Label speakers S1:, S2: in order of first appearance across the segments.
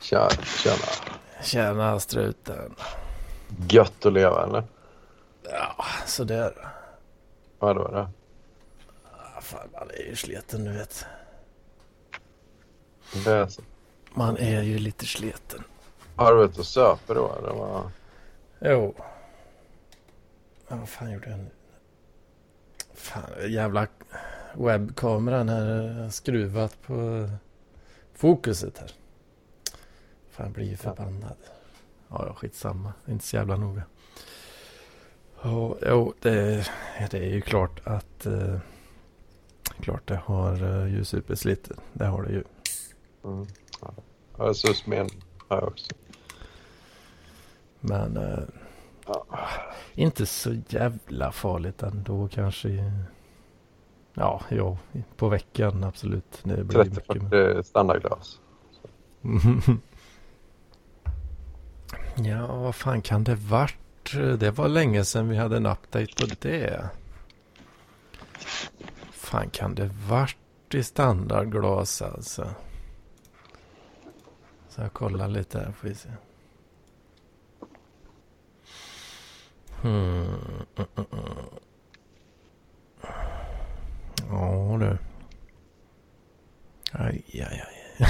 S1: Tja, tjena.
S2: Tjena struten.
S1: Gött att leva eller?
S2: Ja, sådär.
S1: Vadå det?
S2: Ah, fan, man är ju sliten du vet.
S1: Det är så.
S2: Man är ju lite sliten.
S1: Har du varit och söper då eller? Vad?
S2: Jo. Men vad fan gjorde jag nu? Fan, jävla webbkameran här har skruvat på fokuset här. Fan, jag blir ju förbannad. Ja, ja, skitsamma. Är inte så jävla noga. Ja, jo, det, det är ju klart att... Eh, klart det har uh, ju superslitit. Det har det ju.
S1: Mm. Ja. Ja, susmen har jag också.
S2: Men eh,
S1: Ja.
S2: inte så jävla farligt ändå kanske. Ja, ja, på veckan absolut. Det blir mycket.
S1: 30-40 standardglas.
S2: Ja, vad fan kan det vart? Det var länge sedan vi hade en update på det. fan kan det vart i standardglas alltså? Så jag kollar lite här får vi se. Hmm. Ja du. Aj, aj, aj.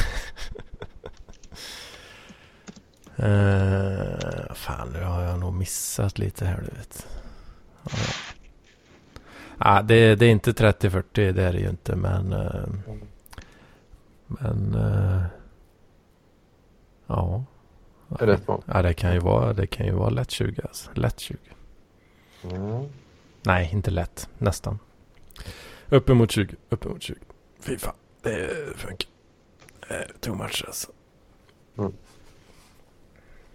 S2: Uh, fan, nu har jag nog missat lite här du vet. Ja, ah, det, det är inte 30-40, det är det ju inte. Men... Uh, men... Uh, ja.
S1: Det är rätt många.
S2: Ja, det kan ju vara, det kan ju vara lätt 20 alltså. Lätt 20.
S1: Mm.
S2: Nej, inte lätt. Nästan. Uppemot 20. Uppemot 20. Fy fan. Det funkar. Eh, too much alltså.
S1: Mm.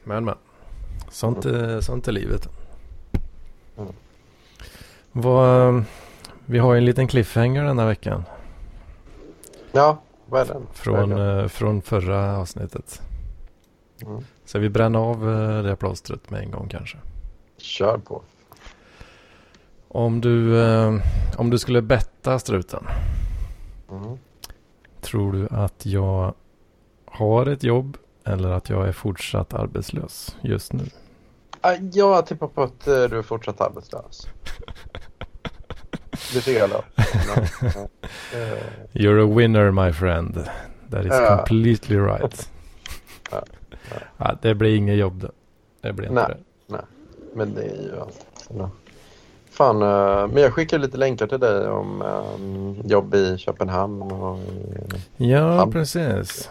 S2: Men men. Sånt, är, sånt är livet.
S1: Mm.
S2: Vad, vi har ju en liten cliffhanger den här veckan.
S1: Ja, vad är den?
S2: Från,
S1: Vad är den?
S2: eh, från förra avsnittet.
S1: Mm.
S2: Så vi bränner av eh, det plåstret med en gång kanske.
S1: Kör på.
S2: Om du, eh, om du skulle betta struten.
S1: Mm.
S2: Tror du att jag har ett jobb eller att jag är fortsatt arbetslös just nu?
S1: Ah, Jag tippar på att eh, du är fortsatt arbetslös. Lite elakt. Eh,
S2: You're a winner my friend. That is
S1: Ja.
S2: completely right.
S1: Ja, ja.
S2: Ja, det blir inget jobb då. Det blir inte
S1: Nej.
S2: det.
S1: Men det är ju allt. Fan, eh, men jag skickar lite länkar till dig om eh, jobb i Köpenhamn och i
S2: Ja,
S1: Ham-
S2: precis.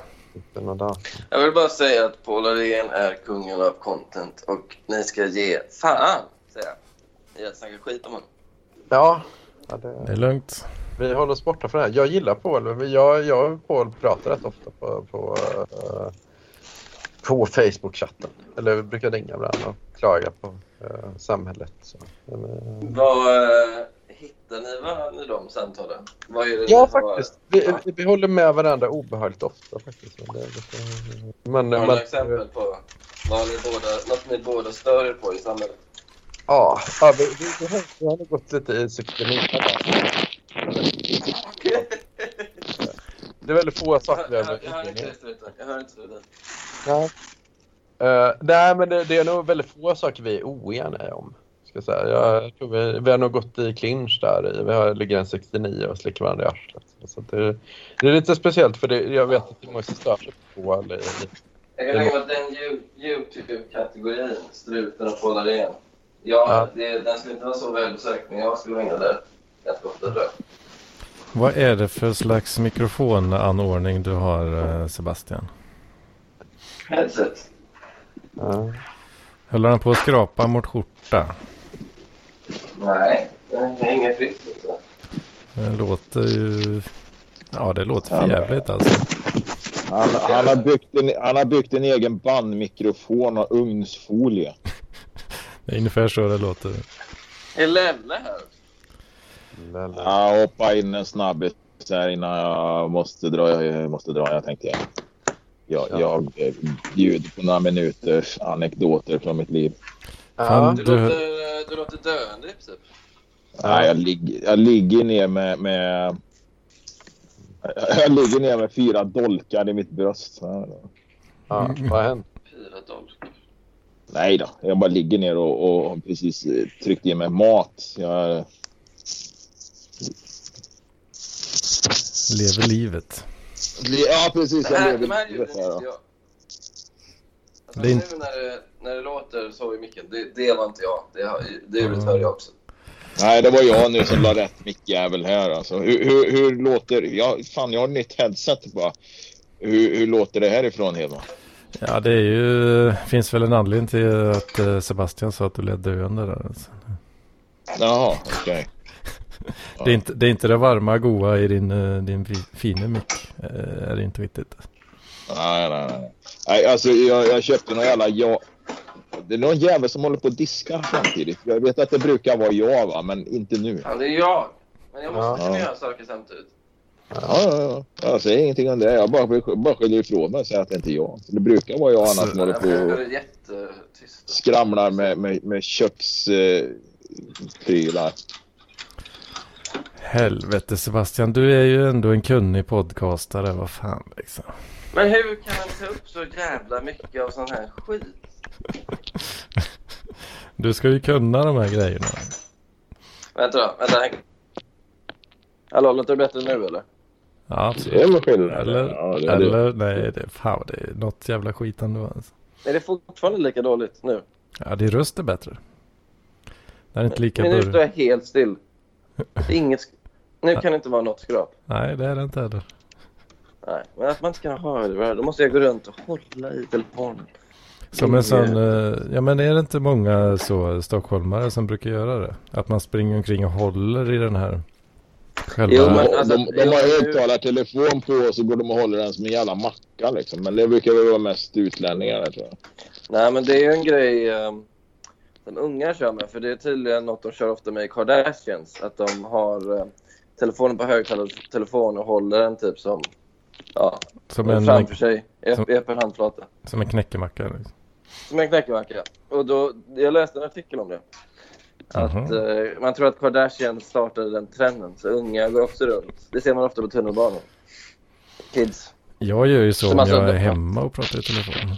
S3: Jag vill bara säga att Paul Arén är kungen av content och ni ska ge fan, säger jag. I att snacka skit om honom.
S1: Ja, ja
S2: Det
S1: det,
S2: är lugnt.
S1: vi håller oss borta från det här. Jag gillar Paul. Jag, jag och Paul pratar rätt ofta på, på, eh, på Facebook-chatten. Eller vi brukar ringa varandra och klaga på eh, samhället. Så. Men, eh,
S3: Vad eh, hittar ni varandra i de samtalen? Vad är det
S1: Ja,
S3: ni har-
S1: faktiskt. Vi, vi, vi håller med varandra obehagligt ofta. Faktiskt. Men, det men,
S3: Har du
S1: men,
S3: några exempel på vad ni båda, något ni båda stör er på i samhället?
S1: Ja, ja vi, vi, vi, har, vi har gått lite i 69. Det är väldigt få saker vi
S3: Jag,
S1: har
S3: jag hör inte
S1: inne Nej. Eh, nej, men det, det är nog väldigt få saker vi är oeniga om. Ska jag, säga. jag tror vi, vi har nog gått i clinch där. i- Vi har, ligger en 69 och slickar varandra i arslet. Så det, det är lite speciellt för det, jag vet att det är många som stör sig på eller,
S3: Jag kan tänka mig att den Yo- Youtube-kategorin, struten och Paul Arén, ja,
S1: Ja.
S3: det, den skulle inte vara så välbesökt, men jag skulle inne där ganska ofta tror jag.
S2: Vad är det för slags mikrofonanordning du har eh, Sebastian?
S3: Headset.
S1: Ja.
S2: Håller han på att skrapa mot skjorta?
S3: Nej, det är inget fritt. Liksom.
S2: Det låter ju... Ja, det låter för jävligt alltså.
S4: Han, han, har byggt en, han har byggt en egen bandmikrofon och ugnsfolie.
S2: Det är ungefär så det låter.
S3: Är Lelle här?
S4: Jag hoppar in en snabbis här innan jag måste dra. Jag måste dra, jag tänkte. Jag,
S1: Ja.
S4: jag eh, bjuder på några minuters anekdoter från mitt liv.
S2: Fan,
S3: Du,
S2: Du-
S3: låter, du låter döende i princip.
S4: Nej, jag, ligger, jag ligger ner med, med Jag ligger ner med fyra dolkar i mitt bröst. Ja, ja.
S5: Ja, vad har hänt?
S3: Fyra dollar.
S4: Nej då, jag bara ligger ner och, och precis eh, tryckt i mig mat. Jag,
S2: Lever livet.
S4: Ja, precis.
S3: Det
S4: Jag
S3: här, de här ljuden jag. Alltså,
S2: Det är
S3: nu
S2: inte-
S3: när det, när det låter så i micken, det, det var inte jag. Det, har- det ljudet hör jag också.
S4: Nej, det var jag nu som la rätt mickjävel här alltså. Hur, hur, hur låter... Ja, fan, jag har ett nytt headset bara. Hur, hur låter det härifrån Hedman?
S2: Ja, det är ju, finns väl en anledning till att eh, Sebastian sa att du led döende där. Alltså.
S4: Jaha, okej.
S2: Det, är inte, det är inte det varma goa i din, eh, din fi- fina mick. eh, Är det inte riktigt.
S4: Nej, nej, nej. nej alltså, jag, jag köpte någon jävla... Ja... Det är någon jävel som håller på att diska samtidigt. Jag vet att det brukar vara jag, va? men inte nu.
S3: Ja, det är jag. Men jag måste
S5: Ja.
S3: kunna göra saker samtidigt.
S4: Ja, ja, ja. Jag säger ingenting om det. Jag bara, bara skyller ifrån mig och säger att det inte är jag. Det brukar vara jag annars
S2: Så-
S4: som håller
S3: Jag
S4: på och skramlar med, med, med köksprylar.
S2: Helvete Sebastian, du är ju ändå en kunnig podcastare. Vad fan liksom.
S3: Men hur kan han ta upp så jävla mycket av sån här skit?
S2: Du ska ju kunna de här grejerna.
S3: Vänta då, vänta. Hallå, låter det bättre nu eller?
S2: Ja,
S4: Det
S2: absolut.
S4: är väl skillnad.
S2: Eller,
S4: Ja, det är det.
S2: eller nej, det, fan det är något jävla skit ändå. Alltså.
S3: Är det fortfarande lika dåligt nu?
S2: Ja, din röst är bättre. Det är inte lika
S3: Men nu står
S2: burr.
S3: jag helt still. Det är Inget nu kan det inte vara något skrap.
S2: Nej, det är det inte heller.
S3: Nej, men att man inte kan höra det. Då måste jag gå runt och hålla i telefonen.
S2: Som en sån, eh, ja men är det inte många så stockholmare som brukar göra det? Att man springer omkring och håller i den här själva...
S3: Jo, men- alltså,
S4: de, de har högtalartelefon på och så går de och håller den som en jävla macka liksom. Men det brukar väl vara mest utlänningar tror jag.
S3: Nej, men det är ju en grej eh, som unga kör med. För det är tydligen något de kör ofta med i Kardashians. Att de har eh, telefonen på högtalartelefon och håller den typ som ja,
S2: som, en,
S3: framför sig
S2: som-
S3: i öppen handflata.
S2: som en knäckemacka. Liksom.
S3: Som en knäckemacka. Och då, jag läste en artikel om det. Att
S2: Mhm.
S3: eh, man tror att Kardashian startade den trenden. Så unga går också runt. Det ser man ofta på tunnelbanan. Kids.
S2: Jag gör ju så
S3: Som
S2: om
S3: alltså-
S2: jag är hemma och pratar i telefon.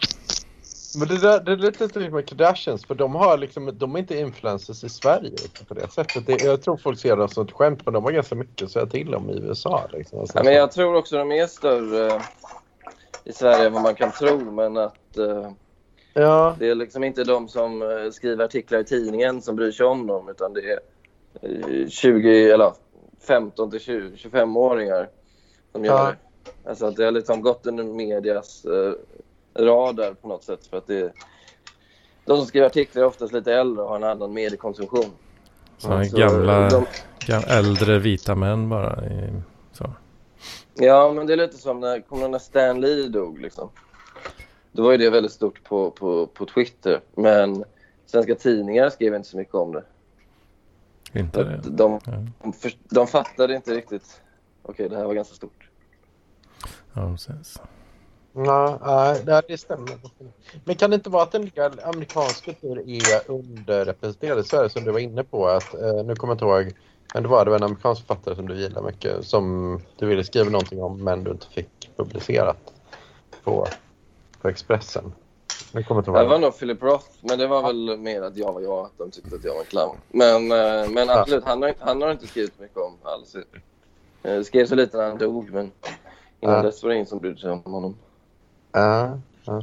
S5: Men det, där, det är lite med Kardashians för de, har liksom, de är inte influencers i Sverige på det sättet. Det, jag tror folk ser det som ett skämt men de har ganska mycket att säga till om i USA. Liksom. Alltså,
S3: Ja, men jag tror också de är större i Sverige än vad man kan tro. Men att eh,
S5: ja,
S3: det är liksom inte de som eh, skriver artiklar i tidningen som bryr sig om dem. Utan det är eh, 20 eller 15 till 20, 25-åringar som gör
S5: Ja.
S3: det. Alltså att det har liksom gått under medias eh, radar på något sätt. För att det de som skriver artiklar är oftast lite äldre och har en annan mediekonsumtion.
S2: Sådana
S3: Så
S2: gamla,
S3: de-
S2: gam, äldre vita män bara. I, så.
S3: Ja, men det är lite som när, kommer när Stan Lee dog liksom. Då var ju det väldigt stort på, på, på Twitter. Men svenska tidningar skrev inte så mycket om det.
S2: Inte det.
S3: De, de, de fattade inte riktigt. Okej, det här var ganska stort.
S2: Ja, precis.
S5: Nej, det stämmer. Men kan det inte vara att en del amerikansk kultur är underrepresenterad i Sverige som du var inne på? Att, eh, nu kommer jag inte ihåg, men det var det en amerikansk författare som du gillar mycket som du ville skriva någonting om men du inte fick publicerat på, på Expressen. Nu kommer inte
S3: Det
S5: ihåg.
S3: var nog Philip Roth, men det var väl mer att jag var jag, att de tyckte att jag var en clown. Men, eh, men absolut, han har, inte- han har inte skrivit mycket om alls. Eh, skrev så lite när han dog, men innan
S5: Ja.
S3: dess var det ingen som brydde sig om honom.
S5: Ja, ja.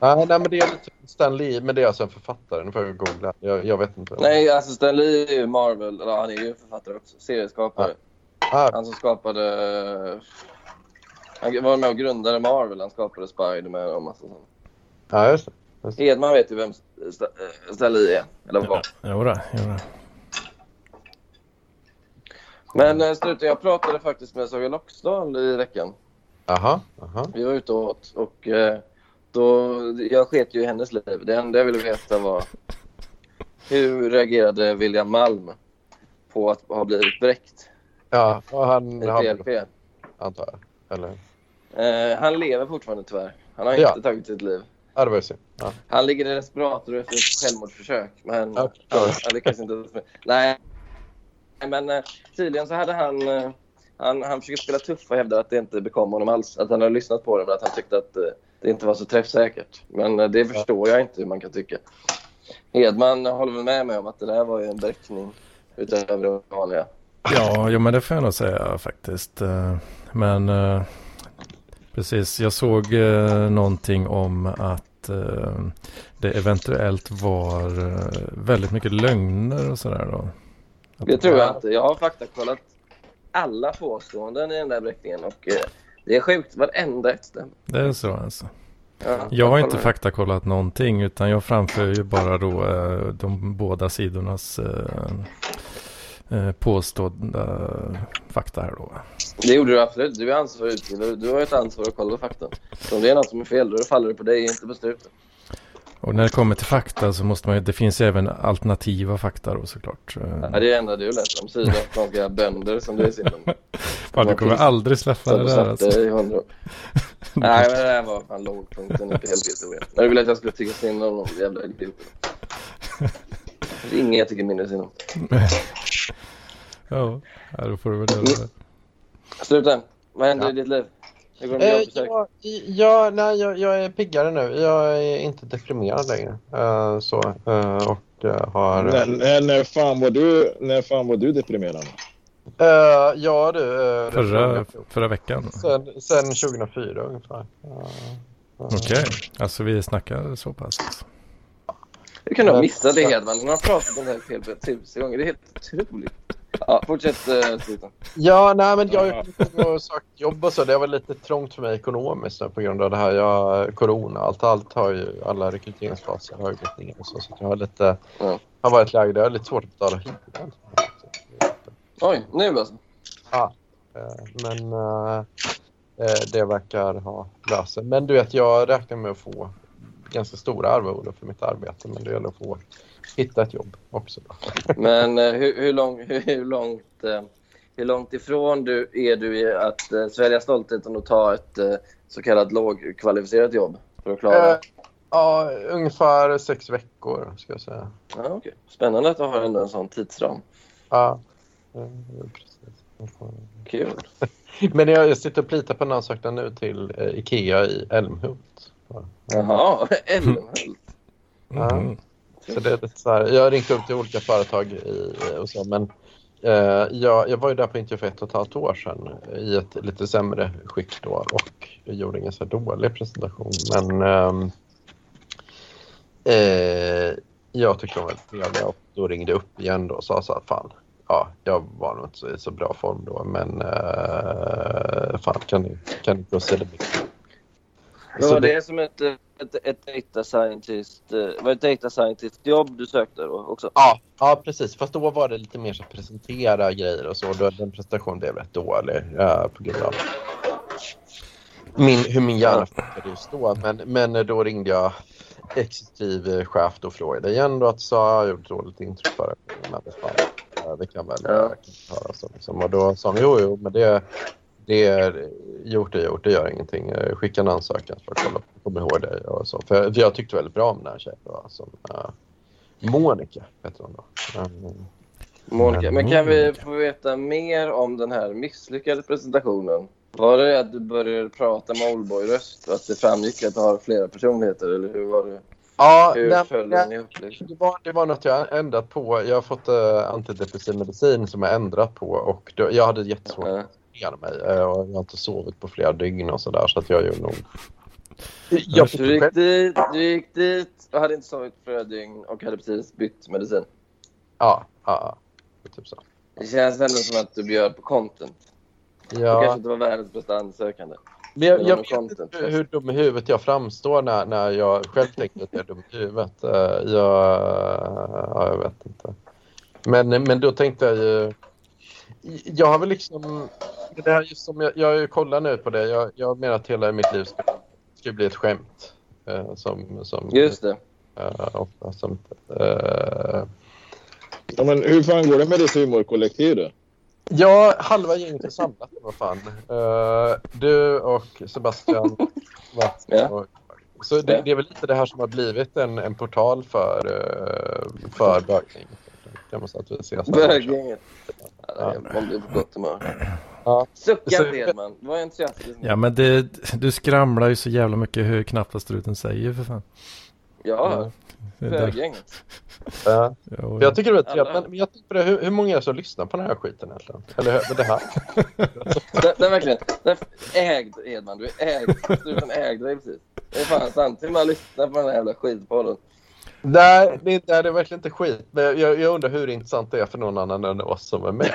S5: Nej, men det är lite Stan Lee, men det är alltså en författare. Nu får jag googla. Jag, jag vet inte.
S3: Nej, alltså Stan Lee är ju Marvel, eller han är ju författare också, serieskapare.
S5: Ah,
S3: Han som skapade... Han var med och grundade Marvel. Han skapade Spiderman och massa sånt.
S5: ja, just det.
S3: Hedman vet ju vem eh, Stan Lee är. Eller vad.
S2: Jodå, jodå.
S3: Men eh, Struten, jag pratade faktiskt med Saga Loxdal i veckan.
S5: Aha, aha.
S3: Vi var ute och åt och eh, då, jag sket ju i hennes liv. Det enda jag ville veta var hur reagerade William Malm på att ha blivit bräckt
S5: Ja, och han
S3: i PLP?
S5: antar jag. Eller?
S3: Eh, han lever fortfarande tyvärr. Han har
S5: Ja.
S3: inte tagit sitt liv.
S5: Ja, det var ju. Ja.
S3: Han ligger i respirator efter ett självmordsförsök. Men
S5: Ja,
S3: han, han lyckas inte. Nej, men eh, tydligen så hade han... Eh, Han, han försöker spela tuff och hävdar att det inte bekom honom alls. Att han har lyssnat på det men att han tyckte att eh, det inte var så träffsäkert. Men eh, det förstår jag inte hur man kan tycka. Hedman håller väl med mig om att det där var ju en bräckning utöver det vanliga.
S2: Ja, jo, men det får jag nog säga faktiskt. Eh, Men precis, jag såg någonting om att det eventuellt var väldigt mycket lögner och sådär då.
S3: Det tror jag inte. Jag har faktakollat alla påståenden i den där bräckningen och eh, det är sjukt. Varenda ett stämmer.
S2: Det är så alltså.
S3: Ja,
S2: Jag har inte faktakollat någonting utan jag framför ju bara då eh, de båda sidornas eh, eh, påstådda fakta här då.
S3: Det gjorde du absolut. Du är ansvarig utbildare. Du har ett ansvar att kolla fakta. Så om det är något som är fel, då faller det på dig, inte på struten.
S2: Och när det kommer till fakta så måste man ju, det finns ju även alternativa fakta då såklart.
S3: Ja, det är det enda du läser om sydafrikanska bönder som du är synd om.
S2: Fan, du kommer aldrig släppa det där alltså.
S3: i hundra år. Nej, men det där var fan lågpunkten i PLB-historien. När du ville att jag skulle tycka synd om de jävla idioterna. Det är ingen jag tycker mindre synd om.
S2: Ja, ja, då får du väl göra det.
S3: Sluta. Vad händer
S1: Ja.
S3: i ditt liv?
S1: Eh, ja, ja, nej, jag, jag är piggare nu. Jag är inte deprimerad längre. Eh, så, eh, och har...
S4: När, när, när, fan var du, när fan var du deprimerad?
S1: Eh, ja du.
S2: Förra, förra veckan.
S1: Sen, sen 2004 ungefär.
S2: Okej, alltså vi snackar så pass.
S3: Hur kan du ha missat det Hedman? Han har pratat om det här tusen gånger. Det är helt otroligt. Ja, fortsätt uh, sluta.
S1: Ja, nej men jag har sökt jobb och så. Det var lite trångt för mig ekonomiskt nu på grund av det här. Jag, corona, allt, allt har ju, alla rekryteringsfaser har ju gått ner och så. Så jag har lite,
S3: Ja.
S1: har varit där jag har lite svårt att betala hyran.
S3: Oj, nu alltså.
S1: Ja, eh, men eh, eh, det verkar ha löst. Men du vet, jag räknar med att få ganska stora arvoden för mitt arbete. Men det gäller att få hitta ett jobb också.
S3: Men eh, hur, hur, lång, hur, hur, långt, eh, hur långt ifrån du, är du i att uh, svälja stoltheten och ta ett eh, så kallat lågkvalificerat jobb för att klara?
S1: Eh, ja, ungefär sex veckor ska jag säga.
S3: Ja, okej. Spännande att du har ändå en sån tidsram.
S1: Ja, eh, precis.
S3: Kul.
S1: Men jag, jag sitter och plitar på en ansökan nu till eh, Ikea i Älmhult. Ja.
S3: Jaha, Älmhult.
S1: Ja.
S2: Mhm.
S1: Så det är lite så här, jag har ringt upp till olika företag i, eh, och så, men eh, jag, jag var ju där på intervju för ett och ett halvt år sedan eh, i ett lite sämre skick då och gjorde ingen så här dålig presentation. Men eh, eh, jag tyckte de var väldigt trevliga och då ringde jag upp igen då och sa så här, fan, ja, jag var nog inte så, i så bra form då, men eh, fan, kan ni, kan ni procedera?
S3: Det
S1: Så
S3: var
S1: det-
S3: det som ett, ett, ett data scientist, eh, var ett data scientist jobb du sökte då också?
S1: Ja, ja, precis. Fast då var det lite mer så att presentera grejer och så. Då, den presentationen blev rätt dålig ja, på grund av min, hur min hjärna funkade just då. Men, men då ringde jag exekutiv eh, chef och frågade igen då att sa jag gjorde dåligt intryck förra gången. Det ja, kan väl
S3: Ja.
S1: ja. höra. Liksom. Och då sa han jo, jo, men det, det är gjort är gjort, det gör ingenting. Eh, Skicka en ansökan för att kolla, komma ihåg dig och så. För jag, för jag tyckte väldigt bra om den här tjejen då, som uh, Monica heter hon då. Mm.
S3: Monica. Men kan vi få veta mer om den här misslyckade presentationen? Var det att du började prata med Oldboy-röst och att det framgick att du har flera personligheter? Eller hur var det?
S1: Ja,
S3: Hur
S1: nej,
S3: följde
S1: nej,
S3: ni upp
S1: det, var, det var något jag ändrat på. Jag har fått uh, antidepressiv medicin som jag ändrat på och då, jag hade jättesvårt
S3: Ja.
S1: att koncentrera mig eh, och jag har inte sovit på flera dygn och sådär så att jag gjorde nog... Jag
S3: Du gick, dit, du gick dit och hade inte sovit på flera dygn och hade precis bytt medicin.
S1: Ja, ja, ja, typ så.
S3: Det känns ändå som att du bjöd på content. Du
S1: Ja.
S3: kanske inte var världens bästa ansökande.
S1: Men jag, jag vet inte hur, hur dum i huvudet jag framstår när, när jag själv tänker att jag är dum i huvudet. Eh, Jag, ja, jag vet inte. Men, men då tänkte jag ju... Jag har väl liksom... Det här just som jag, jag kollar nu på det. Jag, jag menar att hela mitt liv ska, ska bli ett skämt. eh, Som, som,
S3: Just det.
S1: eh, ofta som, eh,
S4: Ja, men hur fan går det med ditt humorkollektiv då?
S1: Ja, halva gänget är samlat. Vad fan. Eh, du och Sebastian. Mats
S3: Ja.
S1: och, så det, det är väl lite det här som har blivit en, en portal för, uh, för bögning. Kan man.
S3: Ja, man blir på gott humör.
S1: Ja.
S3: Sucka
S1: Så-
S3: inte Edman, var entusiastisk.
S2: Ja men det, du skramlar ju så jävla mycket hur knappt struten säger för fan.
S3: Ja,
S2: Det är där-
S3: bögänget.
S1: Ja.
S2: Ja,
S1: Jag tycker det är trevligt,
S3: Alla.
S1: men men jag tänker på det, hur, hur många är det som lyssnar på den här skiten egentligen? Eller hur- det här?
S3: Den, den verkligen, den är ägd Edman, du är ägd. Struten ägde dig precis. Det är fan sant, hur man lyssnar på den här jävla skitpodden.
S1: Nej, det är, nej, det är verkligen inte skit. Men jag, jag undrar hur intressant det är för någon annan än oss som är med.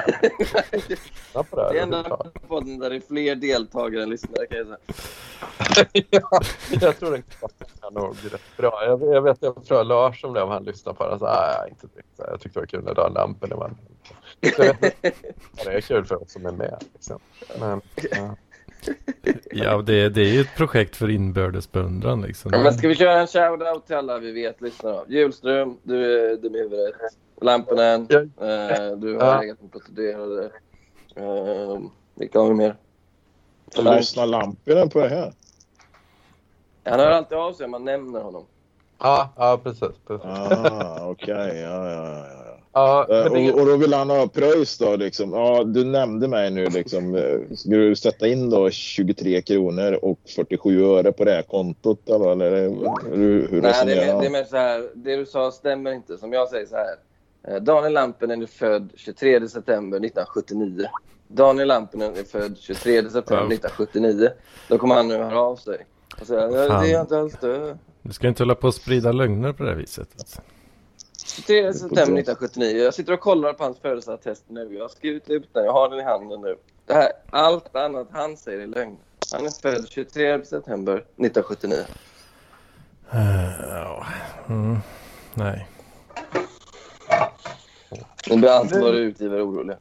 S1: På det här
S3: Det är
S1: överhuvudtaget.
S3: podden där det är fler deltagare än lyssnare kan jag säga.
S1: ja, jag tror den är nog rätt bra. Jag, jag vet, jag frågade Lars om det om han lyssnar på den. Så, nej, inte riktigt. Jag tyckte det var kul när du lampen inte. Ja, Det är kul för oss som är med. Liksom. Men, ja.
S2: ja det, det är ju ett projekt för inbördes beundran liksom.
S3: Ja, men ska vi köra en shout-out till alla vi vet lyssnar då? Julström, du är dum i huvudet. Lampinen,
S1: Ja.
S3: eh, du har
S1: Ja.
S3: legat med prostituerade. Eh, vilka har vi mer?
S4: Lyssnar lamporna på det här?
S3: Han hör alltid av sig om man nämner honom.
S1: Ja, ja, precis. precis.
S4: Ah, okej. Ja, ja, ja, ja.
S1: Ja,
S4: Eh,
S1: det,
S4: Och, och då vill han ha pröjs då liksom. Ja, du nämnde mig nu liksom. Eh, Ska du sätta in då 23 kronor och 47 öre på det här kontot eller? eller hur, hur
S3: Nej, det är, det är mer så här. Det du sa stämmer inte. Som jag säger så här. Eh, Daniel Lampinen är född 23 september 1979. Daniel Lampinen är född 23 september
S2: Ja.
S3: 1979. Då kommer han nu höra av sig. Och säga, "Ja,
S2: Fan.
S3: det är inte alls det.
S2: Du ska inte hålla på och sprida lögner på det här viset. Alltså.
S3: 23 september 1979. Jag sitter och kollar på hans födelseattest nu. Jag har skrivit ut den. Jag har den i handen nu. Det här, allt annat han säger är lögn. Han är född 23 september 1979.
S2: Eh, ja. Mm. Nej.
S3: Nu blir ansvarig utgivare orolig.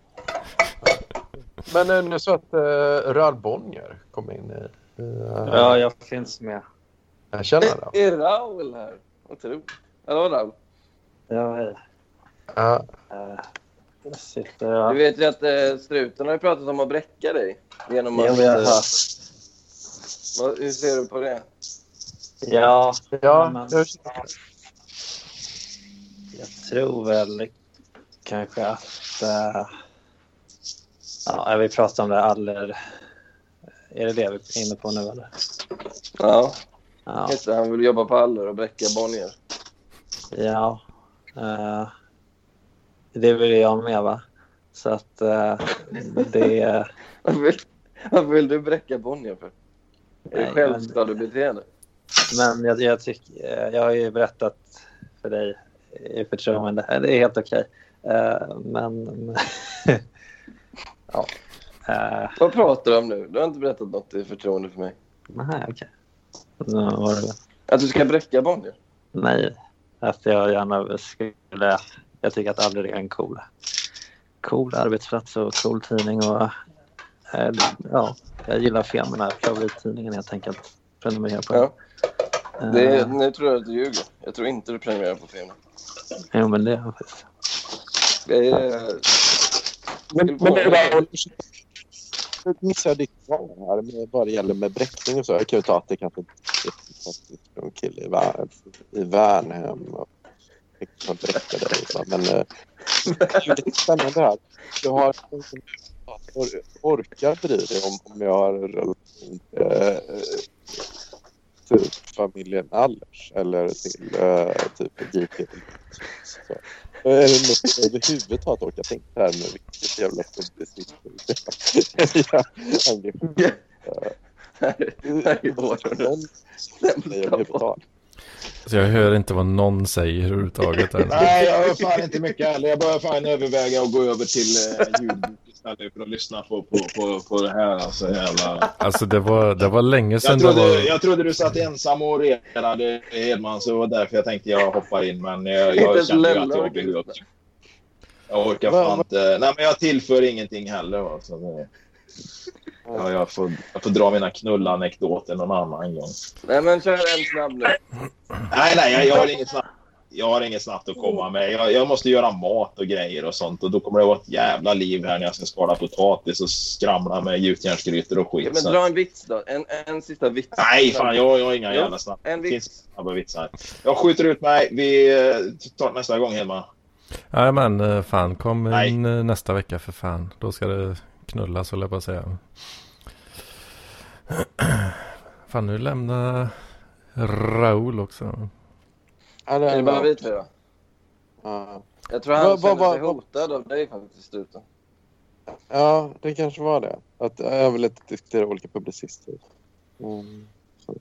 S1: men eh, nu så att uh, Röd Bonnier kom in i... i uh,
S6: Ja, jag finns med.
S1: Jag känner det.
S3: Är Raul här? Otroligt. Hallå Raul.
S6: Ja, hej.
S1: Ja,
S6: Uh, sitter
S3: Du vet ju att eh, struten har ju pratat om att bräcka dig. Genom
S6: Jo,
S3: att,
S6: jag har
S3: eh,
S6: hört.
S3: vad, hur ser du på det?
S6: Ja,
S1: ja
S6: men
S1: jag,
S6: tror väl kanske att... Uh, ja, vi pratar om det aller... Är det det vi är inne på nu eller?
S3: Ja,
S6: Ja.
S3: just det, han vill jobba på Aller och bräcka Bonnier.
S6: ja eh, det vill jag med va? Så att eh, det...
S3: Varför vill, varför vill du bräcka Bonnier för? Är det självskadebeteende?
S6: Men jag, jag, tycker, jag har ju berättat för dig i förtroende. Eh, Det är helt okej. Eh, men... ja. Uh,
S3: Vad pratar du om nu? Du har inte berättat något i förtroende för mig.
S6: nej, okej. Var det...
S3: Att du ska bräcka Bonnier?
S6: Nej, att jag gärna skulle... Jag tycker att Aldrig är en cool, cool arbetsplats och cool tidning. Och, eh, ja, jag gillar Femerna, favorittidningen helt enkelt. Prenumerera på den.
S3: Ja. Det är,
S6: Eh,
S3: nu tror jag att du ljuger. Jag tror inte du prenumererar på Femina.
S6: Jo, men det.
S3: Det är...
S1: men, men det var, nu missar jag ditt svar här med vad det gäller med bräckning och så. Jag kan ju ta att det kanske är en kille i, Vär, i Värnhem och liksom som bräcker dig. Liksom. och Så. Men eh, det är spännande här. Du har någon som or, orkar bry dig om, om jag har relation eh, typ familjen Allers eller till eh, typ JP. Så. Är det något som överhuvudtaget orkar tänka här med vilket jävla publicist jag engagerar någon säger överhuvudtaget.
S2: Så jag hör inte vad någon säger överhuvudtaget.
S4: Nej, jag hör fan inte mycket heller. Jag börjar fan överväga att gå över till eh, ljudbok istället för att lyssna på, på, på, på det här. Alltså, jävla...
S2: Alltså det var, det var länge sedan
S4: jag,
S2: det
S4: trodde,
S2: var...
S4: jag trodde du satt ensam och renade Hedman, så det var därför jag tänkte jag hoppar in. Men jag, jag
S3: Inte
S4: kände ju att jag behövde. Jag orkar fan inte. Nej, men jag tillför ingenting heller. Va? Så det, ja, jag, får, jag får dra mina knullanekdoter någon annan gång.
S3: Nej, men kör en snabb nu.
S4: Nej, nej, jag, jag har inget snabbt. Jag har inget snabbt att komma med. Jag, jag måste göra mat och grejer och sånt. Och då kommer det vara ett jävla liv här när jag ska skala potatis och skramla med gjutjärnsgrytor och
S3: Ja,
S4: skit.
S3: men
S4: Så.
S3: dra en vits då. En, en sista vits.
S4: Nej, fan, jag, jag har inga jävla snabba,
S3: en vits.
S4: snabba vitsar. Jag skjuter ut mig. Vi eh, tar nästa gång, Helma.
S2: Nej men eh, fan kom
S4: Nej.
S2: in eh, nästa vecka för fan. Då ska det knullas höll jag på att säga. Fan nu lämnar Raul också.
S1: Ja, det
S3: Är det bara vi tre då?
S1: Ja.
S3: Jag tror han känner sig hotad av dig faktiskt. Utan.
S1: ja, det kanske var det. Att jag vill inte diskutera olika publicister. Mm. så.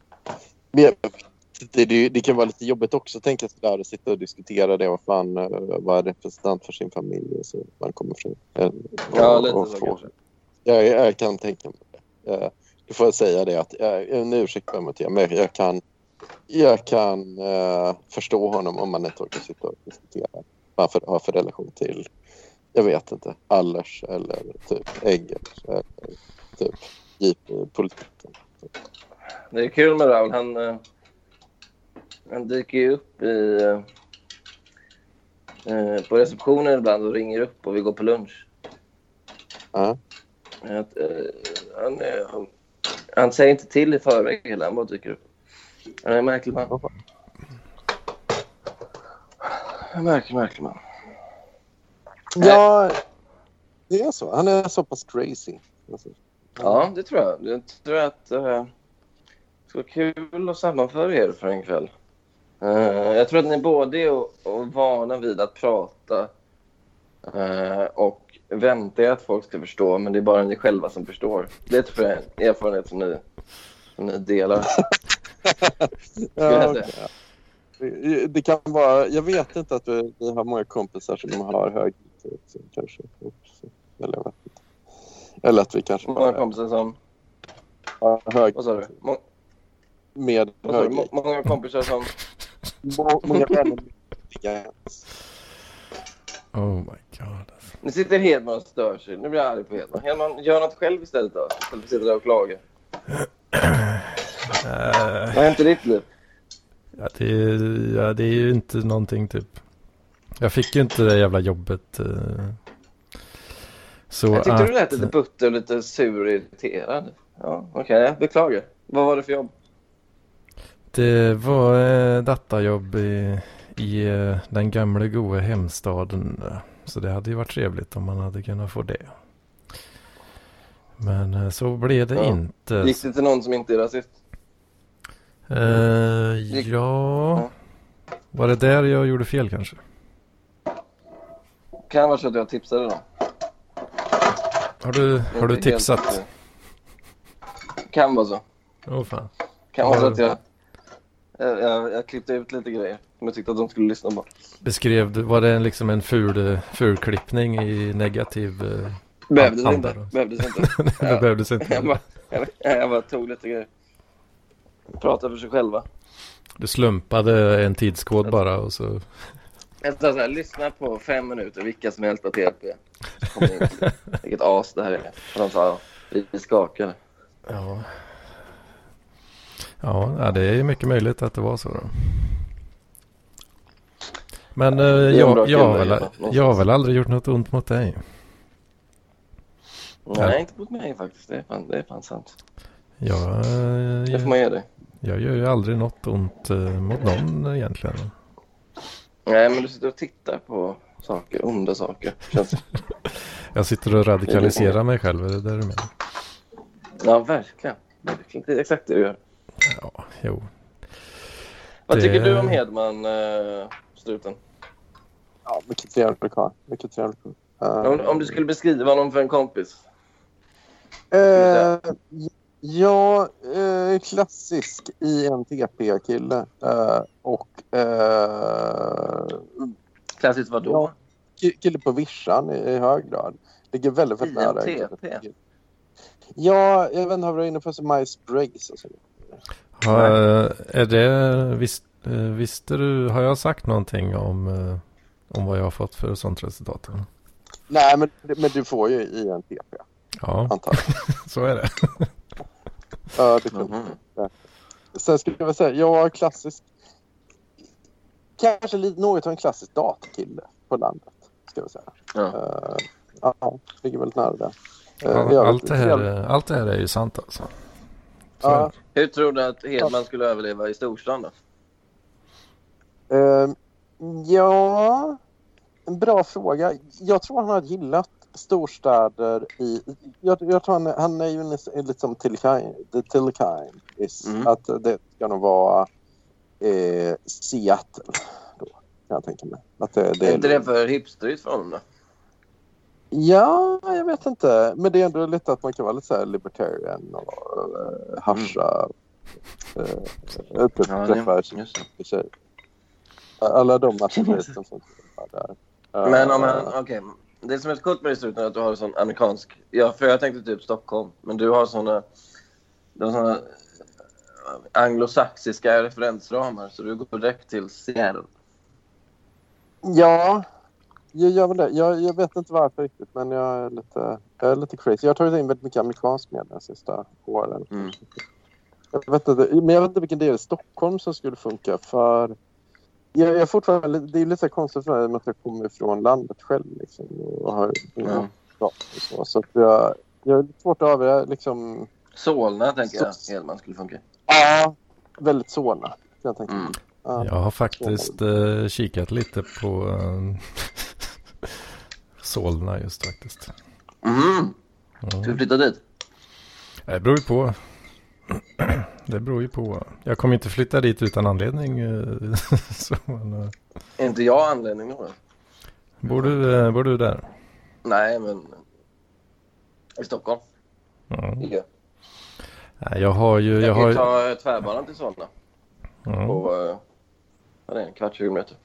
S1: Jag- Det, det, kan vara lite jobbigt också att tänka sådär och sitta och diskutera det. Vad fan, eh, vara representant för sin familj och så man kommer från. Eh,
S3: Ja,
S1: och-
S3: lite
S1: och
S3: så
S1: få-
S3: kanske.
S1: Jag, jag kan tänka mig det. Jag, då får jag säga det att jag, en ursäkt för mig till men jag, kan, jag kan eh, förstå honom om man inte orkar sitta och diskutera vad han har för relation till, jag vet inte, Allers eller typ Eggers eller typ JP-politiken.
S3: Det är kul med Raul. Han, eh, han dyker ju upp i, eh, eh, på receptionen ibland och ringer upp och vi går på lunch.
S1: Ja.
S3: Att, eh, han, eh, han, han säger inte till i förväg heller, han bara dyker upp. Han är en märklig man. En märklig, märklig man.
S1: ja, det är så. Han är så pass crazy. Alltså.
S3: Ja, det tror jag. Jag tror att eh, det ska vara kul att sammanföra er för en kväll. Eh, jag tror att ni båda är vana vid att prata eh, och er att folk ska förstå, men det är bara ni själva som förstår. Det tror jag är en erfarenhet som ni, som ni delar.
S1: Ja, okej. det, det kan vara, jag vet inte att vi, vi har många kompisar som har hög kanske. Eller jag vet inte. Eller att vi kanske
S3: Många
S1: bara
S3: kompisar som...
S1: har hög
S3: Vad sa du? Må,
S1: med hög
S3: Må, många kompisar som...
S1: Må- Många vänner.
S2: Oh my god. Alltså.
S3: Nu sitter Hedman och stör sig. Nu blir jag arg på Hedman. Hedman, gör något själv istället då. Istället för att sitta där och klaga. Vad har hänt i ditt liv?
S2: ja, det, är- ja, det är ju inte någonting typ. Jag fick ju inte det jävla jobbet. eh, Så
S3: Jag tyckte
S2: att,
S3: du lät lite butter och lite sur och irriterad. Ja, okej. jag beklagar. Vad var det för jobb?
S2: Det var eh, datajobb i, i eh, den gamla goa hemstaden. eh, Så det hade ju varit trevligt om man hade kunnat få det. Men eh, så blev det
S3: Ja.
S2: inte.
S3: Gick det till någon som inte är rasist?
S2: Eh,
S3: Gick-
S2: ja, var det där jag gjorde fel kanske?
S3: Kan vara så att jag tipsade dem.
S2: Har du, har du
S3: Inte helt-
S2: tipsat?
S3: Kan vara så.
S2: Åh fan.
S3: Kan vara så att jag... Jag, jag, jag klippte ut lite grejer som jag tyckte att de skulle lyssna på.
S2: Beskrev du, var det en, liksom en ful, fulklippning i negativ eh,
S3: Behövdes
S2: anda
S3: inte.
S2: då?
S3: Behövdes inte.
S2: Det
S3: Ja.
S2: behövdes inte.
S3: Jag bara, jag, jag bara tog lite grejer. Pratade för sig själva.
S2: Du slumpade en tidskod bara och så.
S3: Jag sa så här, lyssna på fem minuter vilka som helst jag in till Vilket as det här är. Och de sa, vi skakade.
S2: Ja. Ja, ja, det är mycket möjligt att det var så då. Men eh,
S3: är en
S2: jag, jag, har väl, jag har väl aldrig gjort något ont mot dig?
S3: Nej, inte mot mig faktiskt. Det är fan, det är fan sant.
S2: Jag, eh,
S3: Det får man dig.
S2: jag gör ju aldrig något ont eh, mot någon egentligen.
S3: Nej, men du sitter och tittar på saker, onda saker.
S2: Jag sitter och radikaliserar mig själv, är det där du menar?
S3: Ja, verkligen. verkligen. Det är exakt det du gör.
S2: Ja, jo.
S3: Vad
S2: Det-
S3: tycker du om Hedman, uh, struten?
S1: Ja, mycket trevlig karl. Mycket trevlig karl. Eh,
S3: Om, om du skulle beskriva honom för en kompis.
S1: Eh, ja, eh, klassisk INTP-kille. Eh, och eh,
S3: Klassiskt vad då?
S1: Ja. ki- kille på vischan i, i hög grad. Ligger väldigt, väldigt nära.
S3: INTP?
S1: Ja, jag vet inte, har du varit inne på så Miles Briggs och så?
S2: Har, är det, visst, eh, visste du, har jag sagt någonting om, eh, om vad jag har fått för sånt resultat?
S1: Nej, men, men du får ju INTP,
S2: Ja,
S1: antar jag.
S2: så är det.
S1: Ja, det kan
S3: Mhm.
S1: Sen skulle jag väl säga, ja, klassisk. Kanske lite något av en klassisk datakille på landet, ska jag säga.
S3: Ja.
S1: Eh, ja, ligger väldigt nära det.
S2: Ja,
S1: jag
S2: allt, det här, allt det här är ju sant alltså.
S1: Ja.
S3: Hur tror du att Hedman skulle överleva i storstan då?
S1: Eh, ja, en bra fråga. Jag tror han hade gillat storstäder i... Jag, jag tror han, är- han är ju nästan lite som Tilkain, the Tilkain is.
S3: Mm.
S1: Att det ska nog vara eh, Seattle då, kan jag tänka mig. Att det, det
S3: är inte det för hipsterigt för honom då?
S1: Ja, jag vet inte. Men det är ändå lite att man kan vara lite så här libertarian och uh, hascha. Uh,
S3: Ja,
S1: träffa
S3: det- just det.
S1: tjejer. Alla de aktiviteter som är där. Eh,
S3: Men om han, okej. Det som är så coolt med det är att du har en sån amerikansk... Ja, för jag tänkte typ Stockholm. Men du har såna... Du har såna eh, anglosaxiska referensramar så du går direkt till Seattle.
S1: Ja, jag gör väl det. Jag, jag vet inte varför riktigt, men jag är lite, jag är lite crazy. Jag har tagit in väldigt mycket amerikansk med de sista åren.
S3: Mm.
S1: Jag vet inte, men jag vet inte vilken del i Stockholm som skulle funka för... Jag, jag är fortfarande, det är lite konstigt för mig att jag kommer från landet själv liksom, och har
S3: Ja.
S1: och så. Så att jag, jag är lite svårt att avgöra liksom...
S3: Solna tänker jag
S1: Så-
S3: Hedman skulle funka.
S1: Ja, väldigt Solna. Jag tänker.
S3: Mm.
S1: Ja.
S2: Jag har faktiskt eh, kikat lite på eh, Solna just faktiskt.
S3: Mm.
S2: Ja.
S3: Ska vi flytta dit?
S2: Det beror ju på. Det beror ju på. Jag kommer inte flytta dit utan anledning. eh, Så, men, eh,
S3: Är inte jag anledning då?
S2: bor, du, eh, bor du där?
S3: Nej, men... I Stockholm.
S2: Ja.
S3: Ja.
S2: Nej, Jag har ju...
S3: Jag
S2: Jag
S3: kan
S2: har,
S3: ta tvärbanan till Solna
S2: ja.
S3: på... eh, Vad är det? En kvart, 20 minuter.